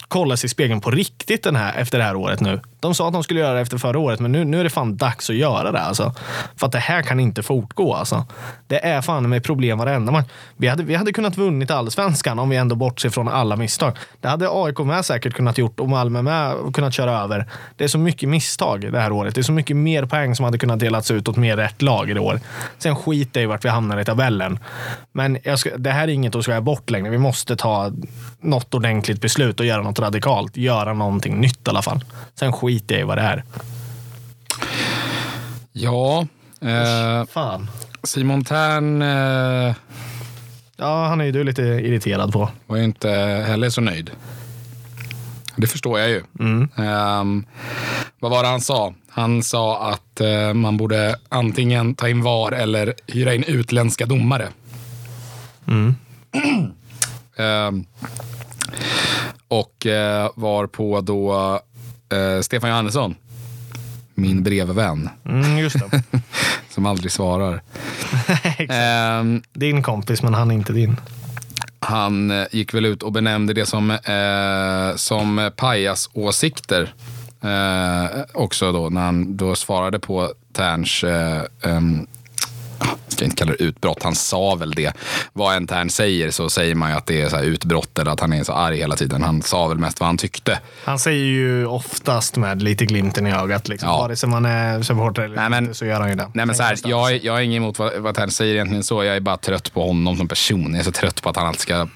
kolla sig i spegeln på riktigt den här, efter det här året nu. De sa att de skulle göra det efter förra året, men nu, nu är det fan dags att göra det. Alltså. För att det här kan inte fortgå. Alltså. Det är fan med problem varenda match. Vi hade, vi hade kunnat vunnit allsvenskan om vi ändå bortser från alla misstag. Det hade AIK med säkert kunnat gjort och Malmö med kunnat köra över. Det är så mycket misstag det här året. Det är så mycket mer poäng som hade kunnat delats ut åt mer rätt lag i år. Sen skiter jag i vart vi hamnar i tabellen. Men ska, det här är inget att skoja bort längre. Vi måste ta något ordentligt beslut och göra något radikalt. Göra någonting nytt i alla fall. Sen skiter jag i vad det är. Ja. Eh, Fan. Simon Tern eh, Ja, han är ju du lite irriterad på. Var ju inte heller så nöjd. Det förstår jag ju. Mm. Ehm, vad var det han sa? Han sa att eh, man borde antingen ta in VAR eller hyra in utländska domare. Mm. Ehm, och eh, var på då eh, Stefan Johannesson, min brevvän, Mm, just det. som aldrig svarar. Ehm, Din kompis, men han är inte din. han eh, gick väl ut och benämnde det som, eh, som pajasåsikter. Eh, också då när han då svarade på Terns eh, ska inte kalla det utbrott, han sa väl det. Vad en Tern säger så säger man ju att det är så utbrott eller att han är så arg hela tiden. Han sa väl mest vad han tyckte. Han säger ju oftast med lite glimten i ögat. Liksom. Ja. Vare sig man är supporter eller Nej, men- inte så gör han ju det. Nej men så här, jag, jag är ingen emot vad, vad Tern säger egentligen så. Jag är bara trött på honom som person. Jag är så trött på att han alltid ska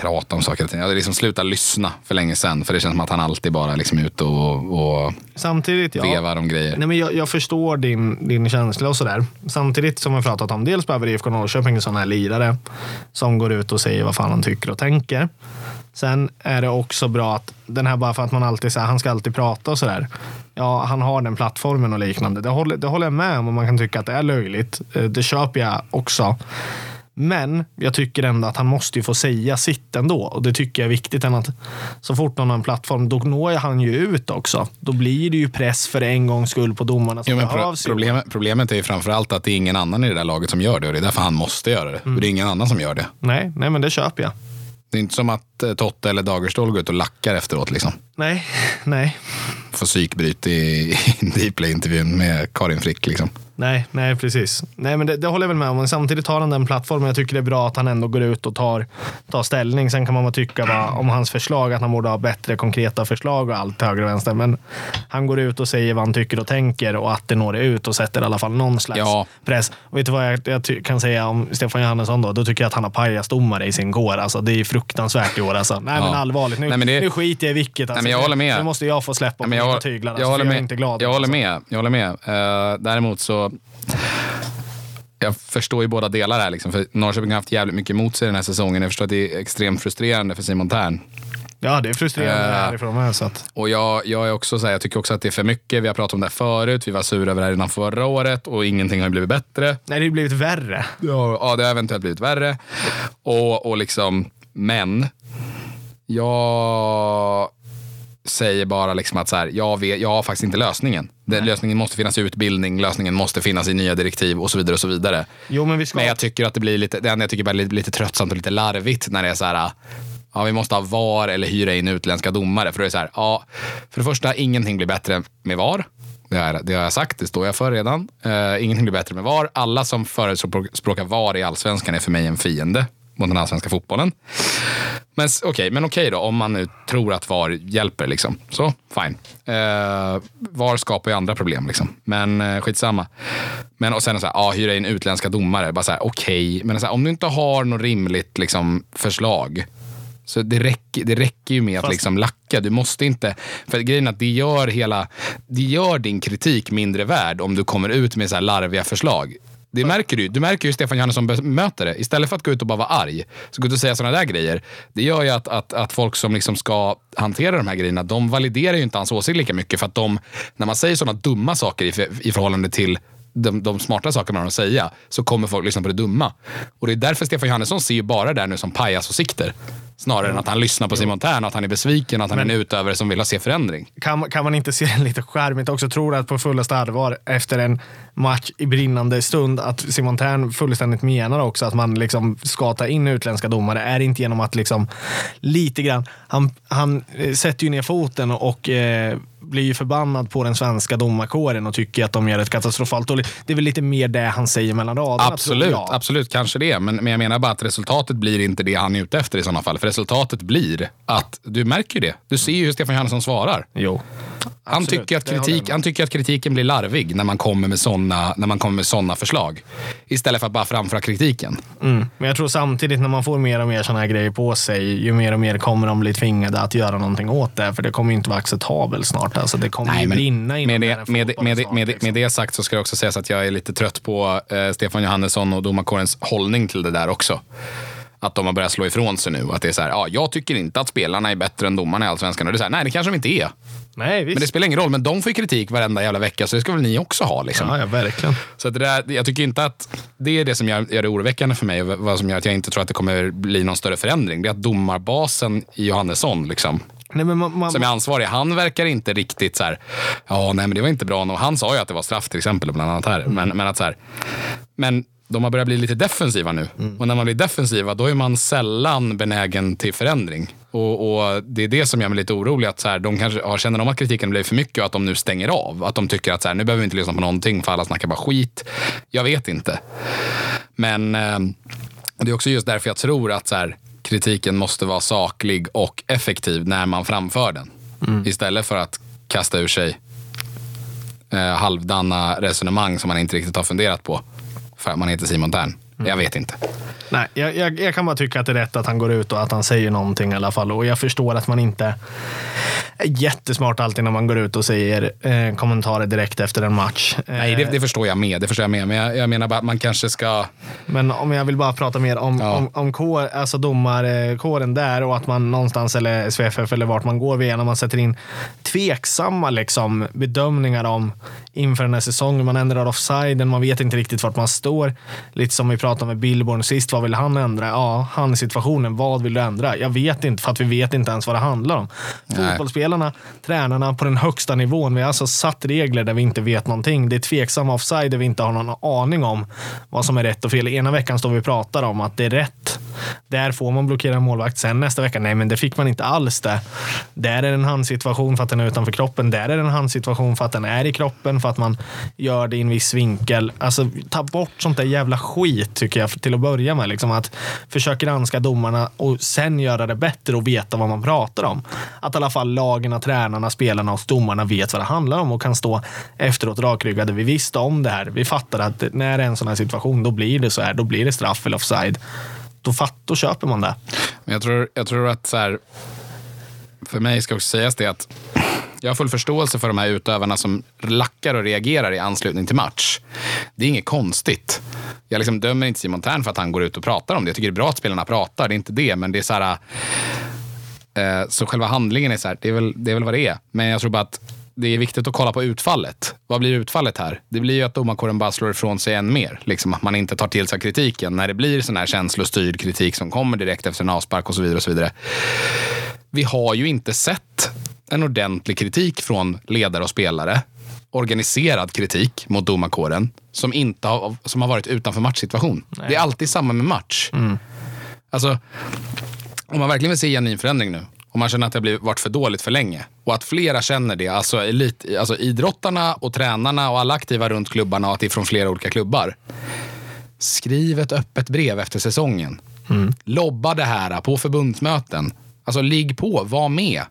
prata om saker hela tiden. Jag hade liksom slutat lyssna för länge sedan. För det känns som att han alltid bara liksom är ute och, och Samtidigt, ja. vevar om grejer. Nej, men jag, jag förstår din, din känsla och sådär. Samtidigt som vi pratat om, dels behöver IFK Norrköping en sån här lirare som går ut och säger vad fan han tycker och tänker. Sen är det också bra att den här bara för att man alltid säger han ska alltid prata och sådär. Ja, han har den plattformen och liknande. Det håller, det håller jag med om och man kan tycka att det är löjligt. Eh, Det köper jag också. Men jag tycker ändå att han måste ju få säga sitt ändå. Och det tycker jag är viktigt. Än att så fort någon har en plattform, då når han ju ut också. Då blir det ju press för en gångs skull på domarna som Jo, men pro problemet, problemet är ju framförallt att det är ingen annan i det där laget som gör det. Och det är därför han måste göra det. Och det är ingen annan som gör det. Nej, nej, men det köper jag. Det är inte som att Totte eller Dagerstål går ut och lackar efteråt. Liksom. Nej, nej. Får psykbryt i, i Dplay-intervjun med Karin Frick. Liksom. Nej, nej, precis. Nej, men det, det håller jag väl med om. Men samtidigt har han den plattformen. Jag tycker det är bra att han ändå går ut och tar, tar ställning. Sen kan man tycka va, om hans förslag att han borde ha bättre konkreta förslag och allt höger och vänster. Men han går ut och säger vad han tycker och tänker och att det når ut och sätter i alla fall någon slags Ja. press. Och vet du vad jag, jag kan säga om Stefan Johannesson då? Då tycker jag att han har pajasdomare i sin kår. Alltså, det är fruktansvärt i år. Alltså. Nej, men Ja. allvarligt. Nu, Nej, men det- nu skiter jag i vilket. Alltså. men jag håller med. Nu måste jag få släppa Ja, på men mina jag, tyglar. jag, Alltså, håller för med. jag inte glad. jag håller med. Jag håller med. Eh, däremot så... Jag förstår ju båda delar här. Liksom, för Norrköping har haft jävligt mycket emot sig den här säsongen. Jag förstår att det är extremt frustrerande för Simon Tern. Ja, det är frustrerande Eh, härifrån med. Så att, Och jag, jag, är också så här, jag tycker också att det är för mycket. Vi har pratat om det här förut. Vi var sura över det här redan förra året och ingenting har blivit bättre. nej, det har blivit värre. Ja, ja, det har eventuellt blivit värre. Och, och liksom, men jag säger bara liksom att så här, jag, vet, jag har faktiskt inte lösningen. Den, lösningen måste finnas i utbildning, lösningen måste finnas i nya direktiv och så vidare. och så vidare. Jo, men vi ska... Men jag tycker att det blir lite, det enda jag tycker bara blir lite tröttsamt och lite larvigt när det är så här, ja vi måste ha VAR eller hyra in utländska domare. För då är det så här, ja, för det första, ingenting blir bättre med VAR. Det jag- det har jag sagt, det står jag för redan. Uh, ingenting blir bättre med VAR. Alla som förespråkar VAR i allsvenskan är för mig en fiende mot den allsvenska fotbollen. Men okej, men okej då, om man nu tror att VAR hjälper, liksom. så fine. Uh, VAR skapar ju andra problem, liksom. men uh, skitsamma. Men och sen så här, ja, hyra in utländska domare, bara så här, okej, men så här, om du inte har något rimligt liksom, förslag, så det räcker, det räcker ju med att Fast- liksom lacka. Du måste inte... För grejen är att det gör, hela, det gör din kritik mindre värd om du kommer ut med så här larviga förslag. Det märker du. Du märker ju Stefan Johannesson bemöter det. Istället för att gå ut och bara vara arg, så gå ut och säga sådana där grejer. Det gör ju att, att, att folk som liksom ska hantera de här grejerna, de validerar ju inte hans åsikt lika mycket. För att de, när man säger sådana dumma saker i, i förhållande till de, de smarta sakerna man har att säga, så kommer folk lyssna på det dumma. Och det är därför Stefan Johannesson ser ju bara det här nu som pajasåsikter. Snarare än att han lyssnar på Simon Tern, att han är besviken, att han är en utövare som vill ha se förändring. kan, kan man inte se det lite charmigt också? Tror att på fullaste allvar efter en match i brinnande stund att Simon Tern fullständigt menar också att man liksom ska ta in utländska domare. Är det inte genom att liksom lite grann, han, han eh, sätter ju ner foten och eh, blir ju förbannad på den svenska domarkåren och tycker att de gör ett katastrofalt dåligt. Det är väl lite mer det han säger mellan raderna. Absolut, absolut, kanske det. Men, men jag menar bara att resultatet blir inte det han är ute efter i sådana fall. För resultatet blir att, du märker ju det. Du ser ju hur Stefan Johannesson svarar. Jo. Han tycker, att jag kritik, han tycker att kritiken blir larvig när man kommer med sådana när man kommer med såna förslag. Istället för att bara framföra kritiken. Mm. Men jag tror samtidigt när man får mer och mer sådana här grejer på sig, ju mer och mer kommer de bli tvingade att göra någonting åt det. För det kommer inte vara acceptabelt snart. Alltså, det kommer ju brinna inom med, det, med, med, snart, med, liksom. med det sagt så ska det också sägas att jag är lite trött på eh, Stefan Johannesson och domarkårens hållning till det där också. Att de har börjat slå ifrån sig nu. Att det är så här, ja, jag tycker inte att spelarna är bättre än domarna i Allsvenskan. Och det är så här, nej, det kanske de inte är. Nej, visst. Men det spelar ingen roll, men de får kritik varenda jävla vecka, så det ska väl ni också ha. Liksom. Ja, ja, verkligen. Så det där, jag tycker inte att det är det som gör, gör det oroväckande för mig och vad som gör att jag inte tror att det kommer bli någon större förändring. Det är att domarbasen i Johannesson, liksom, Nej, men man, man, som är ansvarig, han verkar inte riktigt så här, ja nej men det var inte bra. Och han sa ju att det var straff till exempel, bland annat här. Men, men att så här, men de har börjat bli lite defensiva nu. Och när man blir defensiva, då är man sällan benägen till förändring. Och, och det är det som gör mig lite orolig. Att så här, de kanske ja, känner de att kritiken blir för mycket och att de nu stänger av. Att de tycker att så här, nu behöver vi inte lyssna på någonting för alla snackar bara skit. Jag vet inte. Men eh, det är också just därför jag tror att så här, kritiken måste vara saklig och effektiv när man framför den. Istället för att kasta ur sig eh, halvdana resonemang som man inte riktigt har funderat på. För att man heter Simon Tern. Jag vet inte. Nej, jag, jag, jag kan bara tycka att det är rätt att han går ut och att han säger någonting i alla fall. Och jag förstår att man inte jättesmart alltid när man går ut och säger eh, kommentarer direkt efter en match. Eh, Nej, det, det förstår jag med. Det förstår jag med. Men jag, jag menar bara att man kanske ska... Men om jag vill bara prata mer om, Ja. om, om kår, alltså domarkåren där och att man någonstans, eller SVFF eller vart man går via, när man sätter in tveksamma liksom, bedömningar om inför den här säsongen. Man ändrar offsiden, man vet inte riktigt vart man står. Lite som vi pratade med Billborn sist, vad vill han ändra? Ja, han i situationen, vad vill du ändra? Jag vet inte, för att vi vet inte ens vad det handlar om. Nej spelarna, tränarna på den högsta nivån, vi har alltså satt regler där vi inte vet någonting. Det är tveksamma offside där vi inte har någon aning om vad som är rätt och fel. Ena veckan står vi och pratar om att det är rätt. Där får man blockera målvakt. Sen nästa vecka, nej men det fick man inte alls det. Där är det en handsituation för att den är utanför kroppen. Där är det en handsituation för att den är i kroppen, för att man gör det i en viss vinkel. Alltså ta bort sånt där jävla skit tycker jag till att börja med. Liksom att försöka granska domarna och sen göra det bättre och veta vad man pratar om. Att i alla fall lagen, tränarna, spelarna och domarna vet vad det handlar om och kan stå efteråt rakryggade. Vi visste om det här. Vi fattade att när det är en sån här situation, då blir det så här. Då blir det straff eller offside. Då, fatt, då köper man det. Men jag tror, jag tror att så här, för mig ska också sägas det att jag har full förståelse för de här utövarna som lackar och reagerar i anslutning till match. Det är inget konstigt. Jag liksom dömer inte Simon Tern för att han går ut och pratar om det. Jag tycker det är bra att spelarna pratar, det är inte det. Men det är så här... Eh, så själva handlingen är så här, det är, väl, det är väl vad det är. Men jag tror bara att det är viktigt att kolla på utfallet. Vad blir utfallet här? Det blir ju att domarkåren bara slår ifrån sig än mer. Liksom att man inte tar till sig kritiken. När det blir sån här känslostyrd kritik som kommer direkt efter en avspark och så vidare. Och så vidare. Vi har ju inte sett en ordentlig kritik från ledare och spelare. Organiserad kritik mot domarkåren som, inte har, som har varit utanför matchsituation. Det är alltid samma med match. Alltså, om man verkligen vill se genuin förändring nu, om man känner att det har varit för dåligt för länge och att flera känner det, alltså, elit, alltså idrottarna och tränarna och alla aktiva runt klubbarna och att det är från flera olika klubbar. Skriv ett öppet brev efter säsongen. Lobba det här på förbundsmöten. Alltså ligg på, var med.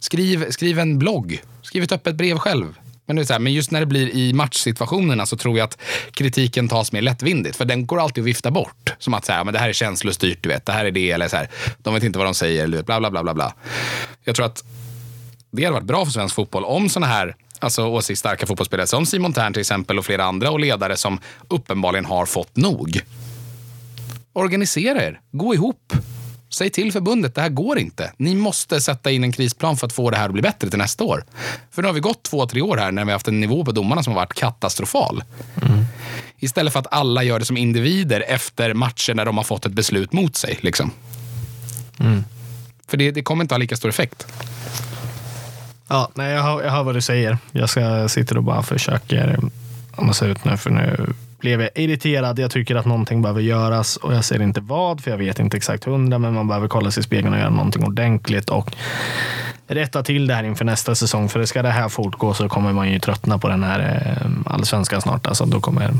Skriv, skriv en blogg. Skriv ett öppet brev själv. Men, det är så här, men just när det blir i matchsituationerna så tror jag att kritiken tas mer lättvindigt. För den går alltid att vifta bort. Som att så här, men det här är känslostyrt, du vet. Det här är det, eller så här, de vet inte vad de säger, eller du vet, bla bla bla bla. bla. Jag tror att det hade varit bra för svensk fotboll om såna här alltså, åsiktsstarka fotbollsspelare som Simon Tern till exempel och flera andra och ledare som uppenbarligen har fått nog. Organisera er, gå ihop. Säg till förbundet, det här går inte. Ni måste sätta in en krisplan för att få det här att bli bättre till nästa år. För nu har vi gått två, tre år här när vi har haft en nivå på domarna som har varit katastrofal. Istället för att alla gör det som individer efter matcher när de har fått ett beslut mot sig. Liksom. För det, det kommer inte ha lika stor effekt. Ja, nej, jag, hör, jag hör vad du säger. Jag ska, sitter och bara försöker andas ut nu, för nu blev jag irriterad. Jag tycker att någonting behöver göras och jag ser inte vad, för jag vet inte exakt hundra, men man behöver kolla sig i spegeln och göra någonting ordentligt och rätta till det här inför nästa säsong. För ska det här fortgå så kommer man ju tröttna på den här eh, allsvenskan snart. Alltså, då kommer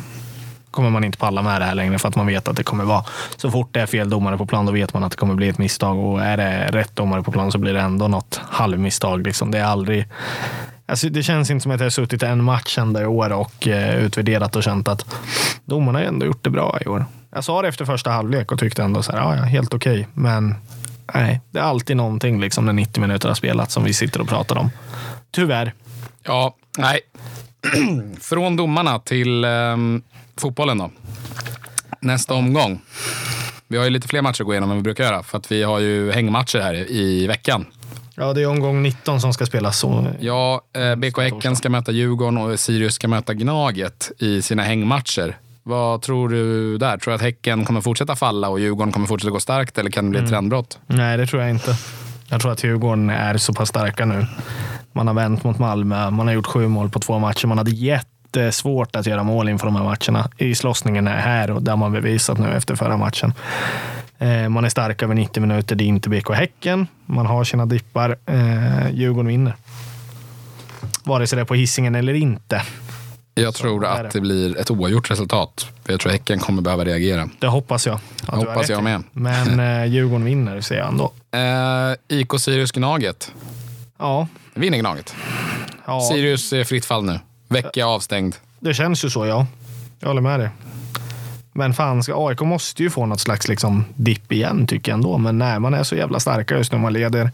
kommer man inte palla med det här längre för att man vet att det kommer vara så fort det är fel domare på plan då vet man att det kommer bli ett misstag och är det rätt domare på plan så blir det ändå något halvmisstag. Liksom. Det är aldrig Alltså, det känns inte som att jag har suttit en match ända i år och eh, utvärderat och känt att domarna har ändå gjort det bra i år. Jag sa det efter första halvlek och tyckte ändå så här, ja, ja helt okej. Men nej, det är alltid någonting liksom när 90 minuter har spelat som vi sitter och pratar om. Tyvärr. Ja, nej. Från domarna till eh, fotbollen då. Nästa omgång. Vi har ju lite fler matcher att gå igenom än vi brukar göra. För att vi har ju hängmatcher här i veckan. Ja, det är omgång 19 som ska spelas. Så... Ja, eh, BK Häcken ska möta Djurgården och Sirius ska möta Gnaget i sina hängmatcher. Vad tror du där? Tror du att Häcken kommer fortsätta falla och Djurgården kommer fortsätta gå starkt eller kan det bli ett trendbrott? Nej, det tror jag inte. Jag tror att Djurgården är så pass starka nu. Man har vänt mot Malmö, man har gjort sju mål på två matcher. Man hade jättesvårt att göra mål inför de här matcherna. I slåssningen är här och det har man bevisat nu efter förra matchen. Eh, Man är stark över 90 minuter. Det är inte BK Häcken. Man har sina dippar. Eh, Djurgården vinner. Vare sig det är på hissingen eller inte. Jag tror det. att det blir ett oavgjort resultat. För jag tror Häcken kommer behöva reagera. Det hoppas jag. har Hoppas jag med. Men eh, Djurgården vinner, säger jag ändå. Eh, IK Sirius Gnaget. Ja, Vinner Gnaget. ja Sirius är fritt fall nu. Vecka avstängd. det känns ju så, ja. Jag håller med dig. Men fan, ska, AIK måste ju få något slags liksom, dipp igen tycker jag ändå. Men nej, man är så jävla starka just nu. Man leder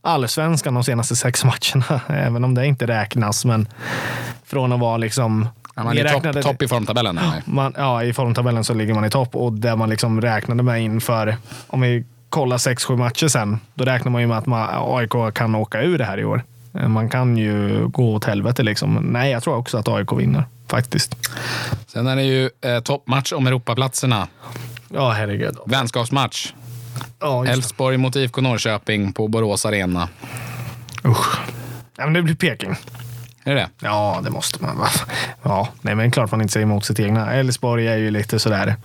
allsvenskan de senaste sex matcherna. Även om det inte räknas. Men från att vara liksom... Ja, man är räknade- topp top i formtabellen. Eller? man, ja, I formtabellen så ligger man i topp och där man liksom räknade med inför, om vi kollar 6-7 matcher sen, då räknar man ju med att man, AIK kan åka ur det här i år. Eh, Man kan ju gå åt helvete liksom. Nej, jag tror också att AIK vinner faktiskt. Sen är det ju eh, toppmatch om Europaplatserna. Ja, herregud. Vänskapsmatch. Ja, Elfsborg mot IFK Norrköping på Borås Arena. Usch. Ja, men det blir Peking. Är det det? Ja, det måste man. va? Ja, nej, men klart man inte säger emot sitt egna. Elfsborg är ju lite sådär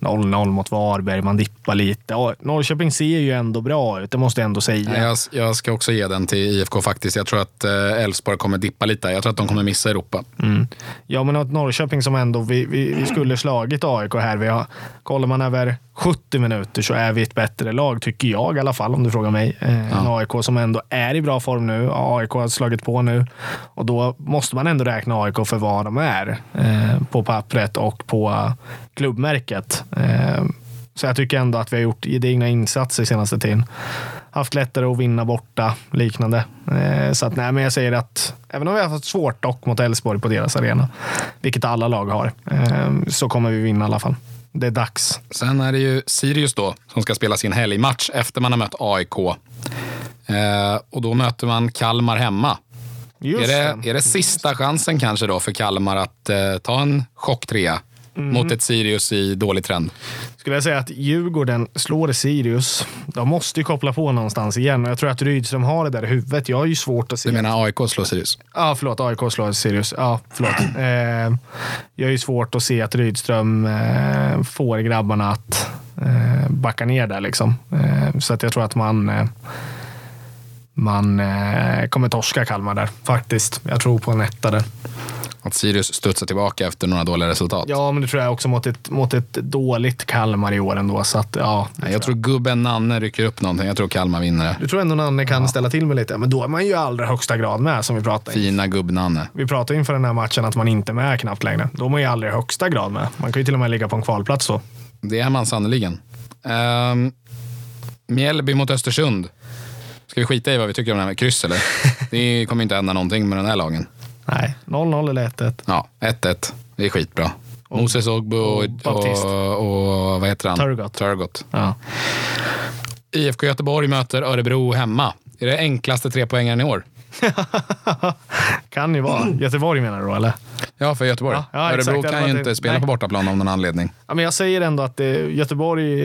0-0 mot Varberg. Man dippar lite. Ja, Norrköping ser ju ändå bra ut, det måste jag ändå säga. Jag, jag ska också ge den till IFK faktiskt. Jag tror att eh, Elfsborg kommer dippa lite. Jag tror att de kommer missa Europa. Mm. Ja, men att Norrköping som ändå, vi, vi, vi skulle slagit AIK här. Vi har, kollar man över 70 minuter så är vi ett bättre lag, tycker jag i alla fall om du frågar mig. Eh, En AIK som ändå är i bra form nu. AIK har slagit på nu och då måste man ändå räkna AIK för vad de är eh, på pappret och på klubbmärket. Eh, så jag tycker ändå att vi har gjort gedigna insatser senaste tiden. Haft lättare att vinna borta, liknande. Eh, så att, nej, men jag säger att även om vi har haft svårt dock mot Elfsborg på deras arena, vilket alla lag har, eh, så kommer vi vinna i alla fall. Det är dags. Sen är det ju Sirius då som ska spela sin helgmatch efter man har mött AIK. Eh, och då möter man Kalmar hemma. Just är, det, är det sista chansen kanske då för Kalmar att eh, ta en chocktrea mot ett Sirius i dålig trend? Skulle jag säga att Djurgården slår Sirius. De måste ju koppla på någonstans igen och jag tror att Rydström har det där i huvudet. Jag har ju svårt att se. Du menar AIK slår Sirius? Ja, förlåt. AIK slår Sirius. Ja, förlåt. Eh, jag har ju svårt att se att Rydström eh, får grabbarna att eh, backa ner där. Liksom. Eh, så att jag tror att man, eh, man eh, kommer torska Kalmar där, faktiskt. Jag tror på en etta där. Att Sirius studsar tillbaka efter några dåliga resultat? Ja, men det tror jag också mot ett, mot ett dåligt Kalmar i år ändå. Så att, ja, jag tror gubben Nanne rycker upp någonting. Jag tror Kalmar vinner det. Du tror ändå Nanne kan ställa till med lite? Men då är man ju i allra högsta grad med som vi pratade. Fina gubb-Nanne. Vi pratade inför den här matchen att man inte är med knappt längre. Då är man ju i allra högsta grad med. Man kan ju till och med ligga på en kvalplats då. Det är man sannerligen. Um, Mjällby mot Östersund. Ska vi skita i vad vi tycker om det här med kryss eller? Det kommer inte hända någonting med den här lagen. Nej, 0-0 eller 1-1. Ja, 1-1. Det är skitbra. Moses Ogbu och, och och, och, vad heter han? Turgott. Turgott. Ja. IFK Göteborg möter Örebro hemma. Är det enklaste trepoängaren i år? kan ju vara. Göteborg menar du då, eller? Ja, för Göteborg. Ja, ja, exakt. Örebro Det kan ju det- inte spela nej. på bortaplan av någon anledning. Ja, men jag säger ändå att det, Göteborg...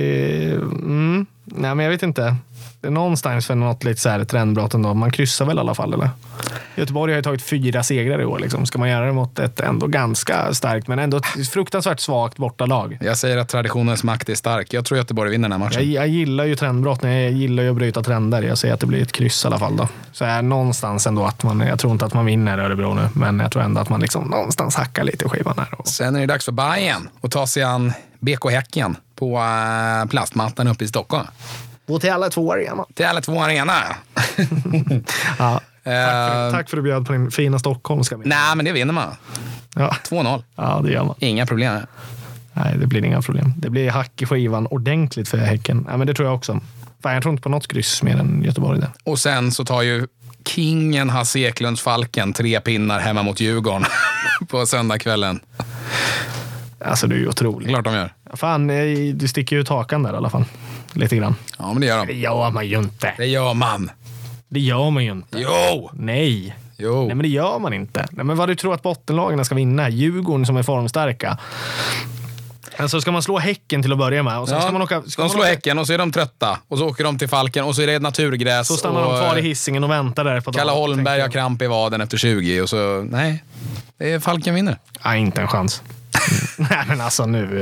eh, Mm, nej, men jag vet inte. Någonstans för något lite så här trendbrott ändå. Man kryssar väl i alla fall, eller? Göteborg har ju tagit fyra segrar i år. Liksom. Ska man göra det mot ett ändå ganska starkt, men ändå fruktansvärt svagt bortalag? Jag säger att traditionens makt är stark. Jag tror Göteborg vinner den här Jag, matchen. jag gillar ju trendbrott, jag gillar ju att bryta trender. Jag säger att det blir ett kryss i alla fall. Då. Så är någonstans ändå att man, jag tror inte att man vinner Örebro nu, men jag tror ändå att man liksom någonstans hackar lite i skivan här. Och, Sen är det dags för Bayern att ta sig an BK Häcken på äh, plastmattan uppe i Stockholm. Och till alla två arena. Till alla två arena. Ja. Tack, för, Eh, tack för att du bjöd på din fina stockholmska. Nej, men det vinner man. Ja. 2-0. ja, det gör man. Inga problem. Nej, det blir inga problem. Det blir hack i skivan ordentligt för Häcken. Ja, men det tror jag också. Fan, jag tror inte på något kryss mer än Göteborg där. Och sen så tar ju kingen Hasse Eklunds Falken tre pinnar hemma mot Djurgården på söndagskvällen. Alltså du är ju otrolig. klart de gör. Fan, eh, du sticker ju ut hakan där i alla fall. Lite grann. Ja, men det gör Det de. gör man ju inte. Det gör man. Det gör man ju inte. Jo! Nej. Jo. Nej, men det gör man inte. Nej, men vad du tror att bottenlagen ska vinna? Djurgården som är formstarka. Alltså ska man slå Häcken till att börja med. Och sen Ja, ska man åka, ska de man slår åka, Häcken och så är de trötta. Och så åker de till Falken och så är det naturgräs. Så stannar och, de kvar i hissingen och väntar där på Kalle dagen, Holmberg tänker har kramp i vaden efter 20 och så, nej. Det är Falken vinner. Nej, inte en chans. Nej, men alltså nu.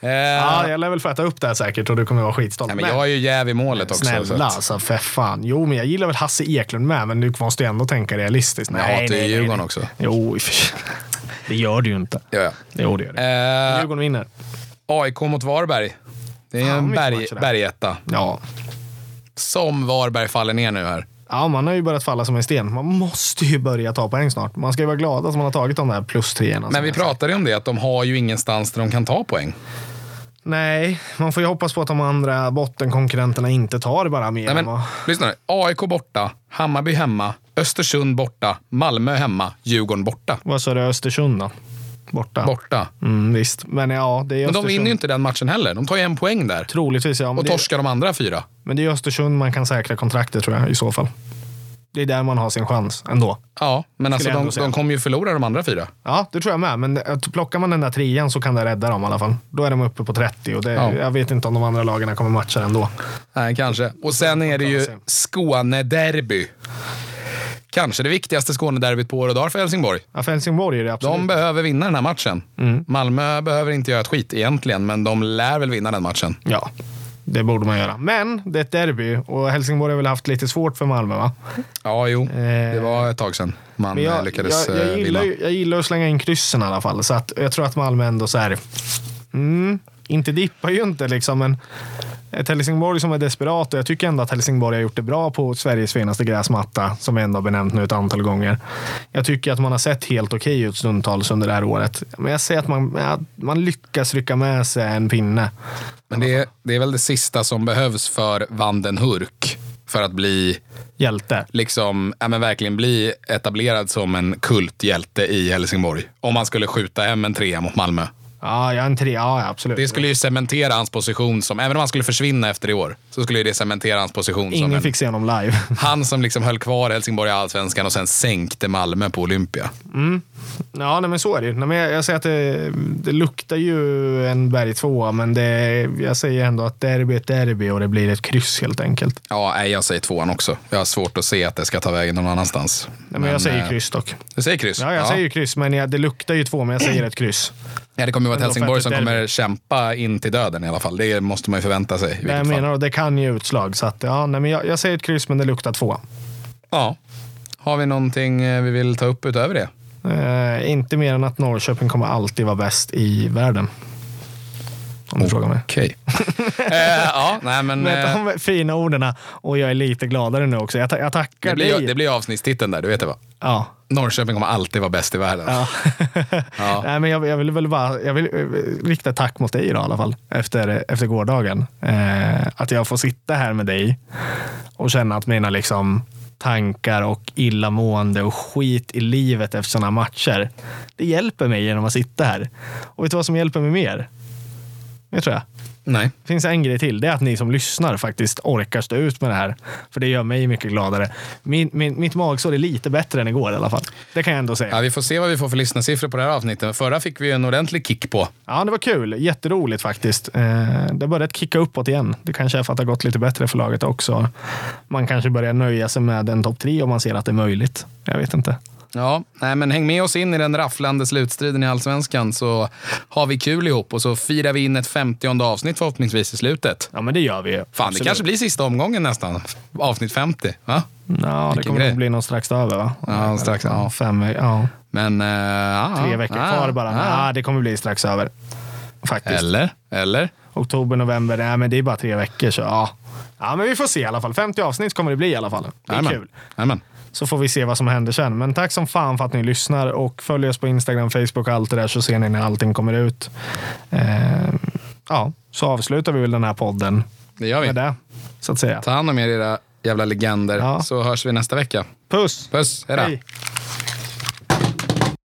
Eh, Ja, jag lär väl få äta upp det här säkert och du kommer vara skitstolt. nej, men jag har ju jäv i målet också. så Snälla att- alltså, för fan. Jo, men jag gillar väl Hasse Eklund med, men du måste ju ändå tänka realistiskt. Men jag hatar ju Djurgården också. Jo, det gör du ju inte. Ja, ja. Jo, det gör det. Eh, Djurgården vinner. AIK mot Varberg. Det är Fan, en berg, bergetta. Ja. Som Varberg faller ner nu här. Ja, man har ju börjat falla som en sten. Man måste ju börja ta poäng snart. Man ska ju vara glad att man har tagit de där plus treorna. Men vi pratade ju om det, att de har ju ingenstans där de kan ta poäng. Nej, man får ju hoppas på att de andra bottenkonkurrenterna inte tar bara mer. Nej, men, vad- lyssna nu. AIK borta, Hammarby hemma, Östersund borta, Malmö hemma, Djurgården borta. Vad sa du, Östersund då? Borta? Borta. Mm, visst, men ja, det är Men de Östersund. vinner ju inte den matchen heller. De tar ju en poäng där. Troligtvis ja. Och det, torskar de andra fyra. men det är Östersund man kan säkra kontraktet tror jag i så fall. Det är där man har sin chans ändå. Ja, men alltså de, de kommer ju förlora de andra fyra. Ja, det tror jag med. Men att plockar man den där trean så kan det rädda dem i alla fall. Då är de uppe på 30 och det, Ja. jag vet inte om de andra lagen kommer matcha ändå. Nej, kanske. Och sen är det ju. Skånederby. Kanske det viktigaste Skånederbyt på år och dagar för Helsingborg. Ja, för Helsingborg är det absolut. De behöver vinna den här matchen. Malmö behöver inte göra ett skit egentligen, men de lär väl vinna den matchen. Ja, det borde man göra. Men det är ett derby och Helsingborg har väl haft lite svårt för Malmö va? Ja, jo. Eh, Det var ett tag sedan man jag, lyckades jag, jag, eh, gillar, vinna. jag gillar att slänga in kryssen i alla fall. Så att jag tror att Malmö ändå så här, mm, inte dippar ju inte liksom, men ett Helsingborg som är desperat och jag tycker ändå att Helsingborg har gjort det bra på Sveriges finaste gräsmatta som jag ändå har benämnt nu ett antal gånger. Jag tycker att man har sett helt okej ut stundtals under det här året. Men jag ser att man, att man lyckas rycka med sig en pinne. Men det är, det är väl det sista som behövs för Vanden Hurk för att bli, Hjälte. liksom, ja, men verkligen bli etablerad som en kulthjälte i Helsingborg. Om man skulle skjuta hem en trea mot Malmö. Ja, jag är en tre. Ja, absolut. Det skulle ju cementera hans position som, även om han skulle försvinna efter i år, så skulle det cementera hans position som Ingen en, fick se honom live. han som liksom höll kvar Helsingborg i allsvenskan och sen sänkte Malmö på Olympia. Ja, nej, men så är det ju. Nej, men jag, jag säger att det, det luktar ju en berg tvåa, men det, jag säger ändå att derby är ett derby och det blir ett kryss helt enkelt. Ja, nej, jag säger tvåan också. Jag har svårt att se att det ska ta vägen någon annanstans. Nej, men, jag säger eh, kryss dock. Du säger kryss? Ja, jag säger ju kryss, men jag, det luktar ju två, men jag säger ett kryss. Ja, det kommer ju vara ett Helsingborg som kommer kämpa in till döden i alla fall. Det måste man ju förvänta sig. vilket jag fall. menar, det kan ge utslag. Så att, ja, nej, men jag, jag säger ett kryss, men det luktar två. Ja. Har vi någonting eh, vi vill ta upp utöver det? Eh, inte mer än att Norrköping kommer alltid vara bäst i världen. Om du frågar mig. Okej. eh, ja, nej men... Med Eh, de fina orden och jag är lite gladare nu också. Jag, ta, jag tackar det, blir, dig. det blir avsnittstiteln där, du vet det va? Ja. Norrköping kommer alltid vara bäst i världen. Ja. Ja. Nej, men jag, jag vill väl bara jag vill eh, rikta tack mot dig då, i alla fall efter, efter gårdagen. Eh, att jag får sitta här med dig och känna att mina liksom, tankar och illamående och skit i livet efter sådana matcher, det hjälper mig genom att sitta här. Och vet du vad som hjälper mig mer? Det tror jag. Nej. Det finns en grej till. Det är att ni som lyssnar faktiskt orkar stå ut med det här. För det gör mig mycket gladare. Min, min, mitt magsår är lite bättre än igår i alla fall. Det kan jag ändå säga. Ja, vi får se vad vi får för lyssnarsiffror på det här avsnittet. Förra fick vi en ordentlig kick på. Ja, det var kul. Jätteroligt faktiskt. Eh, det har börjat kicka uppåt igen. Det kanske är för att det har gått lite bättre för laget också. Man kanske börjar nöja sig med en topp tre om man ser att det är möjligt. Jag vet inte. Ja, nej, men häng med oss in i den rafflande slutstriden i Allsvenskan så har vi kul ihop och så firar vi in ett 50 avsnitt förhoppningsvis i slutet. Ja, men det gör vi. Fan, Absolut. det kanske blir sista omgången nästan. Avsnitt 50. Va? Ja, det kommer nog bli någon strax över va? Ja, strax, ja. Fem, ja. Men... ja, Tre veckor ja, kvar bara. Ja, det kommer bli strax över. Faktiskt. Eller? Eller? Oktober, november. Nej, men det är bara tre veckor. Så ja. ja, men vi får se i alla fall. 50 avsnitt kommer det bli i alla fall. Det är Jajamän. kul. Jajamän. Så får vi se vad som händer sen. Men tack som fan för att ni lyssnar och följ oss på Instagram, Facebook och allt det där så ser ni när allting kommer ut. Eh, ja, så avslutar vi väl den här podden Det gör vi. med det. Så att säga. Ta hand om er era jävla legender Ja. så hörs vi nästa vecka. Puss! Puss, hej då. Hej!